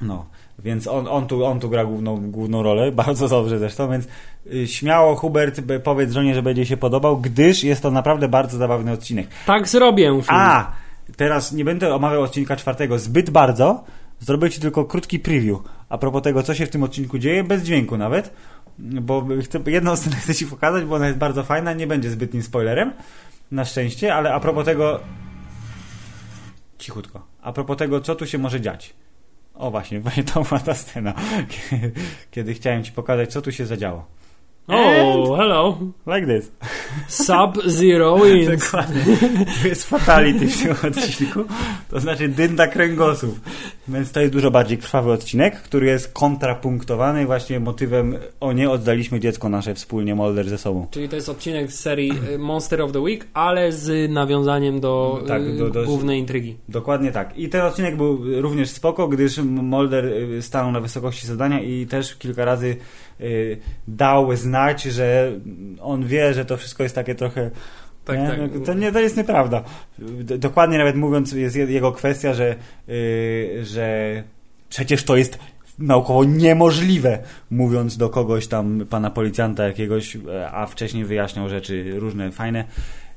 A: No, więc on, on, tu, on tu gra główną, główną rolę, bardzo dobrze zresztą, więc y, śmiało Hubert powiedz żonie, że będzie się podobał, gdyż jest to naprawdę bardzo zabawny odcinek.
B: Tak zrobię. Film.
A: A, teraz nie będę omawiał odcinka czwartego zbyt bardzo, zrobię Ci tylko krótki preview a propos tego, co się w tym odcinku dzieje, bez dźwięku nawet, bo chcę, jedną scenę chcę Ci pokazać, bo ona jest bardzo fajna, nie będzie zbytnim spoilerem, na szczęście, ale a propos tego cichutko. A propos tego, co tu się może dziać. O właśnie, właśnie to była ta scena, kiedy, kiedy chciałem ci pokazać, co tu się zadziało.
B: Oh, hello.
A: Like this.
B: Sub-Zero wins.
A: Dokładnie. To jest fatality w tym odcinku. To znaczy dynda kręgosłów. Więc to jest dużo bardziej krwawy odcinek, który jest kontrapunktowany właśnie motywem o nie oddaliśmy dziecko nasze wspólnie Molder ze sobą.
B: Czyli to jest odcinek z serii y, Monster of the Week, ale z nawiązaniem do,
A: Tak,
B: y,
A: do- do-
B: głównej intrygi.
A: Dokładnie tak. I ten odcinek był również spoko, gdyż Molder y, stanął na wysokości zadania i też kilka razy dał znać, że on wie, że to wszystko jest takie trochę
B: Tak,
A: nie?
B: tak.
A: To, nie, to jest nieprawda. Dokładnie nawet mówiąc, jest je- jego kwestia, że, yy, że przecież to jest naukowo niemożliwe, mówiąc do kogoś tam, pana policjanta jakiegoś, e, a wcześniej wyjaśniał rzeczy różne, fajne.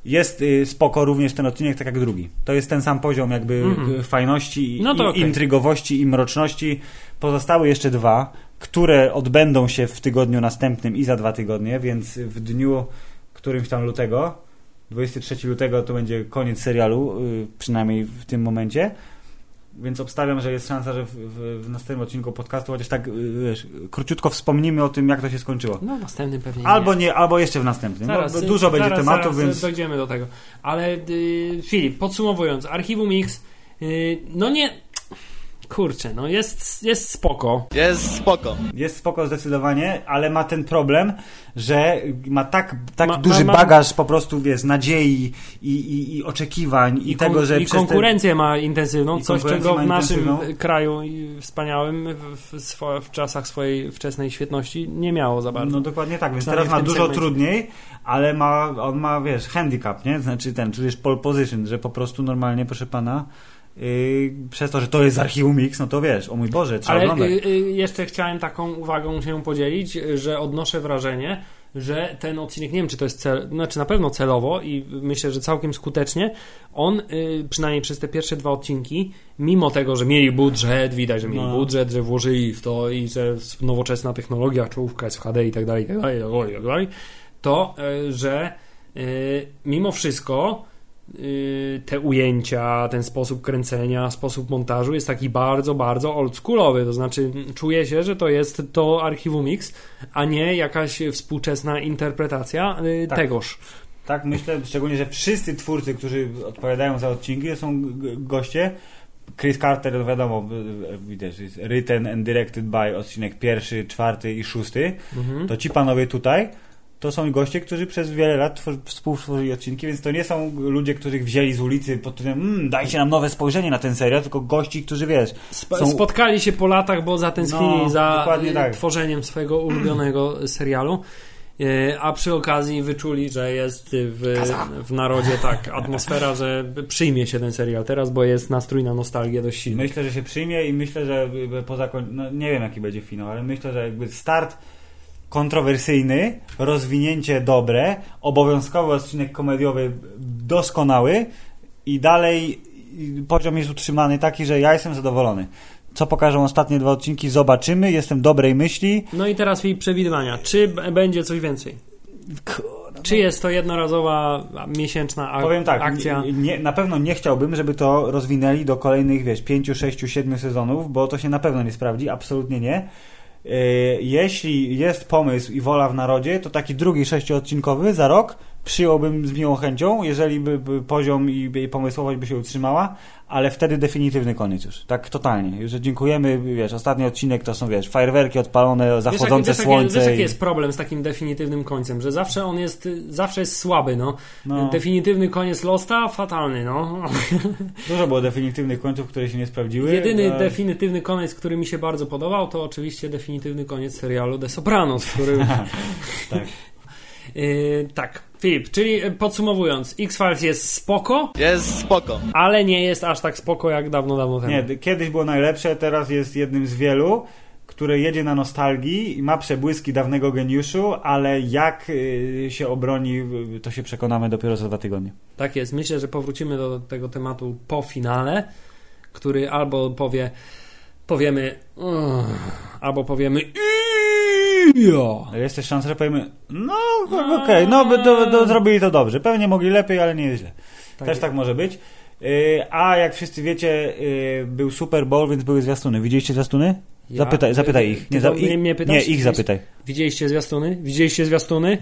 A: Jest y, spoko również ten odcinek, tak jak drugi. To jest ten sam poziom jakby
B: Mhm.
A: y, fajności, i
B: No
A: i-
B: okej.
A: intrygowości i mroczności. Pozostały jeszcze dwa, które odbędą się w tygodniu następnym i za dwa tygodnie, więc w dniu którymś tam lutego 23 lutego to będzie koniec serialu, y, przynajmniej w tym momencie. Więc obstawiam, że jest szansa, że w, w, w następnym odcinku podcastu chociaż tak y, wiesz, króciutko wspomnimy o tym, jak to się skończyło.
B: No, następny pewnie
A: Albo
B: nie.
A: nie, albo jeszcze w następnym.
B: Zaraz,
A: bo dużo będzie
B: zaraz,
A: tematów,
B: zaraz
A: więc
B: dojdziemy do tego. Ale y, Filip, podsumowując, Archiwum X, y, no nie... Kurczę, no jest, jest spoko.
C: Jest spoko.
A: jest spoko zdecydowanie, ale ma ten problem, że ma tak, tak
B: Ma-
A: duży
B: ma- ma-
A: bagaż po prostu, wiesz, nadziei i, i, i oczekiwań i,
B: kon-
A: tego, że
B: I
A: przez te-
B: konkurencję ma intensywną,
A: I
B: coś
A: konkurencję
B: czego w naszym kraju i wspaniałym w, w, w czasach swojej wczesnej świetności nie miało za bardzo.
A: No dokładnie tak, więc teraz ma dużo
B: segmencie.
A: trudniej, ale ma, on ma, wiesz, handicap, nie? Znaczy ten, czujesz pole position, że po prostu normalnie, proszę pana, yy, przez to, że to jest z archiwum X, no to wiesz, o mój Boże, trzeba
B: Ale
A: oglądać.
B: y, y, jeszcze chciałem taką uwagą się podzielić, że odnoszę wrażenie, że ten odcinek, nie wiem czy to jest cel, znaczy na pewno celowo i myślę, że całkiem skutecznie, on y, przynajmniej przez te pierwsze dwa odcinki, mimo tego, że mieli budżet, widać, że mieli
A: No.
B: budżet, że włożyli w to i że nowoczesna technologia, czołówka jest w HD i tak dalej, i tak dalej, i tak dalej, to, y, że y, mimo wszystko y, te ujęcia, ten sposób kręcenia, sposób montażu jest taki bardzo, bardzo oldschoolowy. To znaczy, czuję się, że to jest to Archiwum X, a nie jakaś współczesna interpretacja y,
A: Tak.
B: tegoż.
A: Tak myślę, szczególnie, że wszyscy twórcy, którzy odpowiadają za odcinki, to są goście. Chris Carter, no wiadomo, y, widać, jest written and directed by odcinek pierwszy, czwarty i szósty.
B: Mhm.
A: To ci panowie tutaj to są goście, którzy przez wiele lat twor- współtworzyli odcinki, więc to nie są ludzie, których wzięli z ulicy pod tytułem mmm, dajcie nam nowe spojrzenie na ten serial, tylko gości, którzy wiesz,
B: Sp-
A: są-
B: Spotkali się po latach, bo zatęsknili
A: No,
B: za y,
A: tak.
B: tworzeniem swojego ulubionego serialu. Y, A przy okazji wyczuli, że jest w, w narodzie tak atmosfera, że przyjmie się ten serial teraz, bo jest nastrój na nostalgię dość silny.
A: Myślę, że się przyjmie i myślę, że jakby po zakoń... no, nie wiem jaki będzie finał, ale myślę, że jakby start kontrowersyjny, rozwinięcie dobre, obowiązkowy odcinek komediowy doskonały i dalej poziom jest utrzymany taki, że ja jestem zadowolony. Co pokażą ostatnie dwa odcinki, zobaczymy. Jestem dobrej myśli.
B: No i teraz jej przewidywania. Czy b- będzie coś więcej? Czy jest to jednorazowa, miesięczna ak-
A: Powiem tak,
B: akcja?
A: Nie, nie, na pewno nie chciałbym, żeby to rozwinęli do kolejnych, wiesz, 5, 6, 7 sezonów, bo to się na pewno nie sprawdzi, absolutnie nie. Yy, Jeśli jest pomysł i wola w narodzie, to taki drugi sześcioodcinkowy za rok przyjąłbym z miłą chęcią, jeżeli by, by poziom i, i pomysłowość by się utrzymała, ale wtedy definitywny koniec już. Tak totalnie. Już dziękujemy, wiesz, ostatni odcinek to są, wiesz, fajerwerki odpalone, zachodzące
B: wiesz,
A: słońce.
B: Wiesz, jaki
A: i-
B: jest problem z takim definitywnym końcem, że zawsze on jest, zawsze jest słaby, no.
A: No.
B: Definitywny koniec Losta, fatalny, no.
A: Dużo było definitywnych końców, które się nie sprawdziły.
B: Jedyny
A: a-
B: definitywny koniec, który mi się bardzo podobał, to oczywiście definitywny koniec serialu The Sopranos, który...
A: Tak.
B: Yy, tak, Filip, czyli podsumowując, X-Files jest spoko,
C: Jest spoko.
B: ale nie jest aż tak spoko jak dawno, dawno temu.
A: Nie, kiedyś było najlepsze, teraz jest jednym z wielu, które jedzie na nostalgii i ma przebłyski dawnego geniuszu, ale jak y, się obroni, to się przekonamy dopiero za dwa tygodnie.
B: Tak jest. Myślę, że powrócimy do tego tematu po finale, który albo powie, powiemy, albo powiemy,
A: Ale Jest też szansa, że powiemy, no okej, no by to, to zrobili to dobrze. Pewnie mogli lepiej, ale nie źle.
B: Tak
A: też
B: jest.
A: tak może być. Y, A jak wszyscy wiecie, y, był Super Bowl, więc były zwiastuny. Widzieliście zwiastuny?
B: Ja-
A: Zapytaj, zapytaj ich. Nie, za, ich, nie ich zapytaj.
B: Widzieliście zwiastuny? Widzieliście zwiastuny?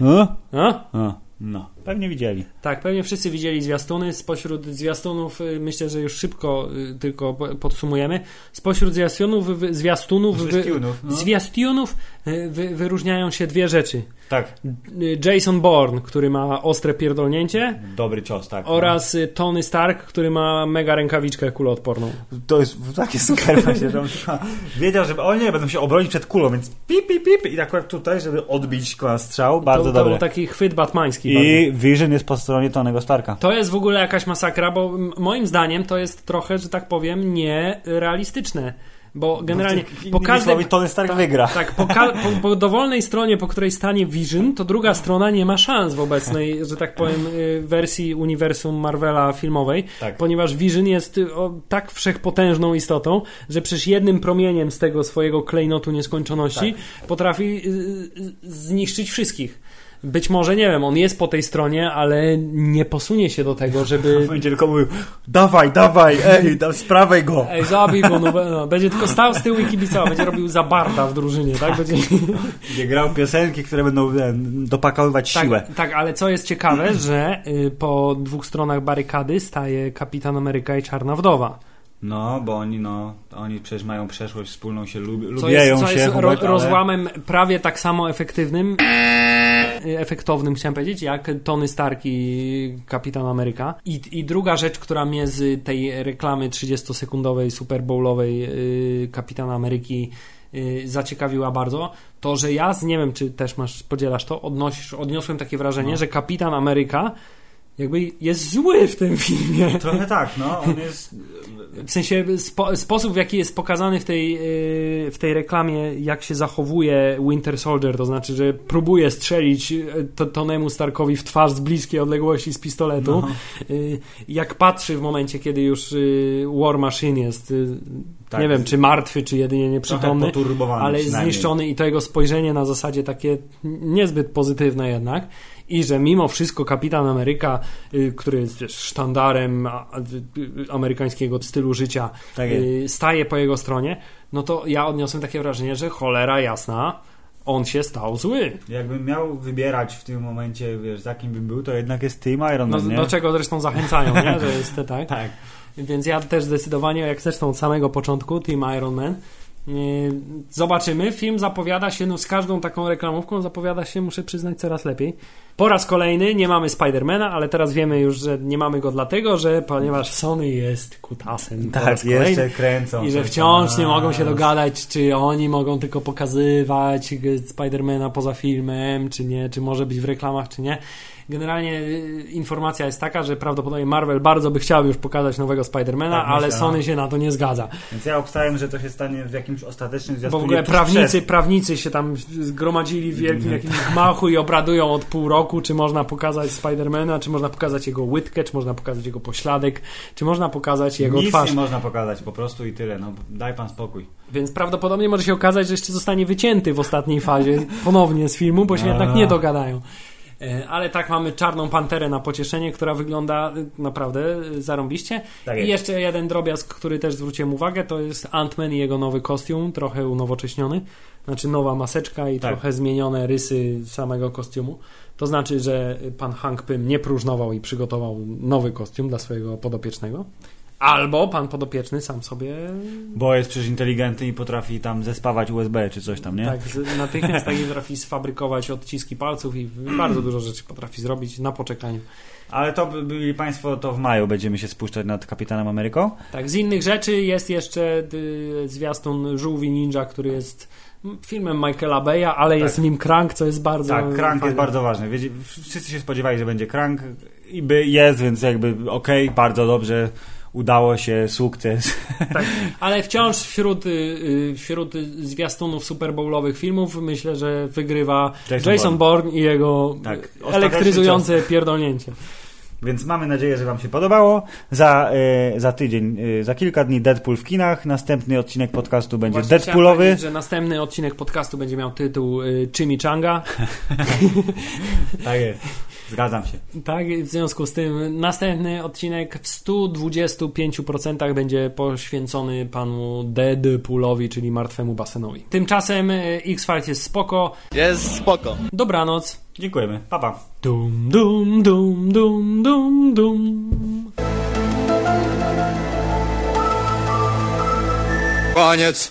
A: A?
B: A?
A: No, pewnie widzieli.
B: Tak, pewnie wszyscy widzieli zwiastuny. Spośród zwiastunów, y, myślę, że już szybko y, tylko po- podsumujemy. Spośród zwiastunów, zwiastunów,
A: Zwiastunów, no.
B: zwiastunów y, wy, wyróżniają się dwie rzeczy.
A: Tak,
B: Jason Bourne, który ma ostre pierdolnięcie
A: dobry cios, tak. no.
B: oraz y, Tony Stark, który ma mega rękawiczkę kuloodporną.
A: To jest takie super właśnie, że on wiedział, że oni nie będą się obronić przed kulą, więc pip, pip, pip i akurat tutaj, żeby odbić strzał, bardzo
B: to, to
A: dobre.
B: był taki chwyt batmański. Bardzo.
A: I Vision jest po stronie Tonego Starka.
B: To jest w ogóle jakaś masakra, bo moim zdaniem to jest trochę, że tak powiem, nierealistyczne. Bo generalnie po
A: Innymi
B: każdym,
A: słowy, Tony Stark wygra.
B: tak, po, ka- po, po dowolnej stronie, po której stanie Vision, to druga strona nie ma szans w obecnej, że tak powiem, y, wersji uniwersum Marvela filmowej,
A: Tak.
B: ponieważ Vision jest y, o, tak wszechpotężną istotą, że przecież jednym promieniem z tego swojego klejnotu nieskończoności
A: Tak.
B: potrafi y, y, zniszczyć wszystkich. Być może, nie wiem, on jest po tej stronie, ale nie posunie się do tego, żeby...
A: Będzie tylko mówił, dawaj, dawaj, ej, dam sprawaj go.
B: Ej, zabij go, no, no, będzie tylko stał z tyłu i kibicował, będzie robił za barda w drużynie, tak? Będzie...
A: Będzie grał piosenki, które będą dopakowywać siłę.
B: Tak, tak, ale co jest ciekawe, że y, po dwóch stronach barykady staje Kapitan Ameryka i Czarna Wdowa.
A: No, bo oni, no, oni przecież mają przeszłość wspólną, się lubi,
B: Co
A: lubiają
B: jest, co
A: się.
B: jest ro,
A: ale-
B: rozłamem prawie tak samo efektywnym, y, efektownym chciałem powiedzieć, jak Tony Stark i Kapitan Ameryka. I, I druga rzecz, która mnie z tej reklamy 30-sekundowej, Super Bowlowej y, Kapitana Ameryki y, zaciekawiła bardzo, to że ja, z, nie wiem czy też masz, podzielasz to, odnosisz, odniosłem takie wrażenie,
A: No.
B: że Kapitan Ameryka jakby jest zły w tym filmie.
A: Trochę tak, no, on jest...
B: W sensie spo, sposób, w jaki jest pokazany w tej, yy, w tej reklamie, jak się zachowuje Winter Soldier, to znaczy, że próbuje strzelić to, Tonemu Starkowi w twarz z bliskiej odległości z pistoletu.
A: No.
B: Yy, jak patrzy w momencie, kiedy już War Machine jest,
A: Tak.
B: nie wiem, czy martwy, czy jedynie nieprzytomny, ale zniszczony i to jego spojrzenie na zasadzie takie niezbyt pozytywne jednak i że mimo wszystko Kapitan Ameryka, y, który jest wiesz, sztandarem amerykańskiego stylu życia,
A: Tak
B: y, staje po jego stronie, no to ja odniosłem takie wrażenie, że cholera jasna, on się stał zły.
A: Jakbym miał wybierać w tym momencie, wiesz, za kim bym był, to jednak jest Team Iron
B: No,
A: Man, nie?
B: do czego zresztą zachęcają, nie? że jest tak?
A: Tak.
B: Więc ja też zdecydowanie, jak zresztą od samego początku, Team Iron Man. Yy, Zobaczymy. Film zapowiada się, no z każdą taką reklamówką zapowiada się, muszę przyznać, coraz lepiej. Po raz kolejny nie mamy Spidermana, ale teraz wiemy już, że nie mamy go dlatego, że ponieważ Sony jest kutasem.
A: Tak, jeszcze kręcą.
B: I że wciąż nie mogą się dogadać, czy oni mogą tylko pokazywać Spidermana poza filmem, czy nie, czy może być w reklamach, czy nie. Generalnie y, informacja jest taka, że prawdopodobnie Marvel bardzo by chciał już pokazać nowego Spidermana,
A: Tak,
B: ale
A: myślę,
B: Sony się na to nie zgadza.
A: Więc ja obstałem, że to się stanie w jakimś ostatecznym
B: Bo
A: zwiastunie.
B: w ogóle prawnicy,
A: przed.
B: prawnicy się tam zgromadzili w wielkim
A: Nie.
B: jakimś gmachu i obradują od pół roku, czy można pokazać Spidermana, czy można pokazać jego łydkę, czy można pokazać jego pośladek, czy można pokazać jego
A: Nic
B: twarz.
A: nie można pokazać, po prostu i tyle. No, daj pan spokój.
B: Więc prawdopodobnie może się okazać, że jeszcze zostanie wycięty w ostatniej fazie ponownie z filmu, bo się
A: A.
B: jednak nie dogadają. E, Ale tak mamy Czarną Panterę na pocieszenie, która wygląda e, naprawdę e, zarąbiście.
A: Tak
B: I jeszcze jeden drobiazg, który też zwróciłem uwagę, to jest Ant-Man i jego nowy kostium, trochę unowocześniony. Znaczy nowa maseczka i
A: Tak.
B: trochę zmienione rysy samego kostiumu. To znaczy, że pan Hank Pym nie próżnował i przygotował nowy kostium dla swojego podopiecznego. Albo pan podopieczny sam sobie
A: Bo jest przecież inteligentny i potrafi tam zespawać USB czy coś tam, nie?
B: Tak, natychmiast tak potrafi sfabrykować odciski palców i bardzo dużo rzeczy potrafi zrobić na poczekaniu.
A: Ale to by- byli Państwo, to w maju będziemy się spuszczać nad Kapitanem Ameryką.
B: Tak, z innych rzeczy jest jeszcze y, zwiastun Żółwi Ninja, który jest filmem Michaela Beya, ale jest w nim Crank, co jest bardzo
A: Tak, Crank
B: fajne.
A: jest bardzo ważny. Wiecie, wszyscy się spodziewali, że będzie Crank i by jest, więc jakby okej, bardzo dobrze. Udało się, sukces.
B: Tak, ale wciąż wśród, y, y, wśród zwiastunów Super Bowlowych filmów myślę, że wygrywa
A: Jason
B: Jason, Bourne i jego
A: Tak,
B: elektryzujące pierdolnięcie.
A: Więc mamy nadzieję, że Wam się podobało. Za, e, za tydzień, e, za kilka dni Deadpool w kinach. Następny odcinek podcastu będzie
B: Właśnie
A: Deadpoolowy.
B: powiedzieć, że następny odcinek podcastu będzie miał tytuł y, Chimichanga.
A: Tak jest. Zgadzam się.
B: Tak, w związku z tym następny odcinek w 125% będzie poświęcony panu Deadpoolowi, czyli martwemu basenowi. Tymczasem y, X-Files jest spoko.
C: Jest spoko.
B: Dobranoc.
A: Dziękujemy. Pa, pa.
B: Dum, dum, dum, dum, dum, dum.
C: Koniec.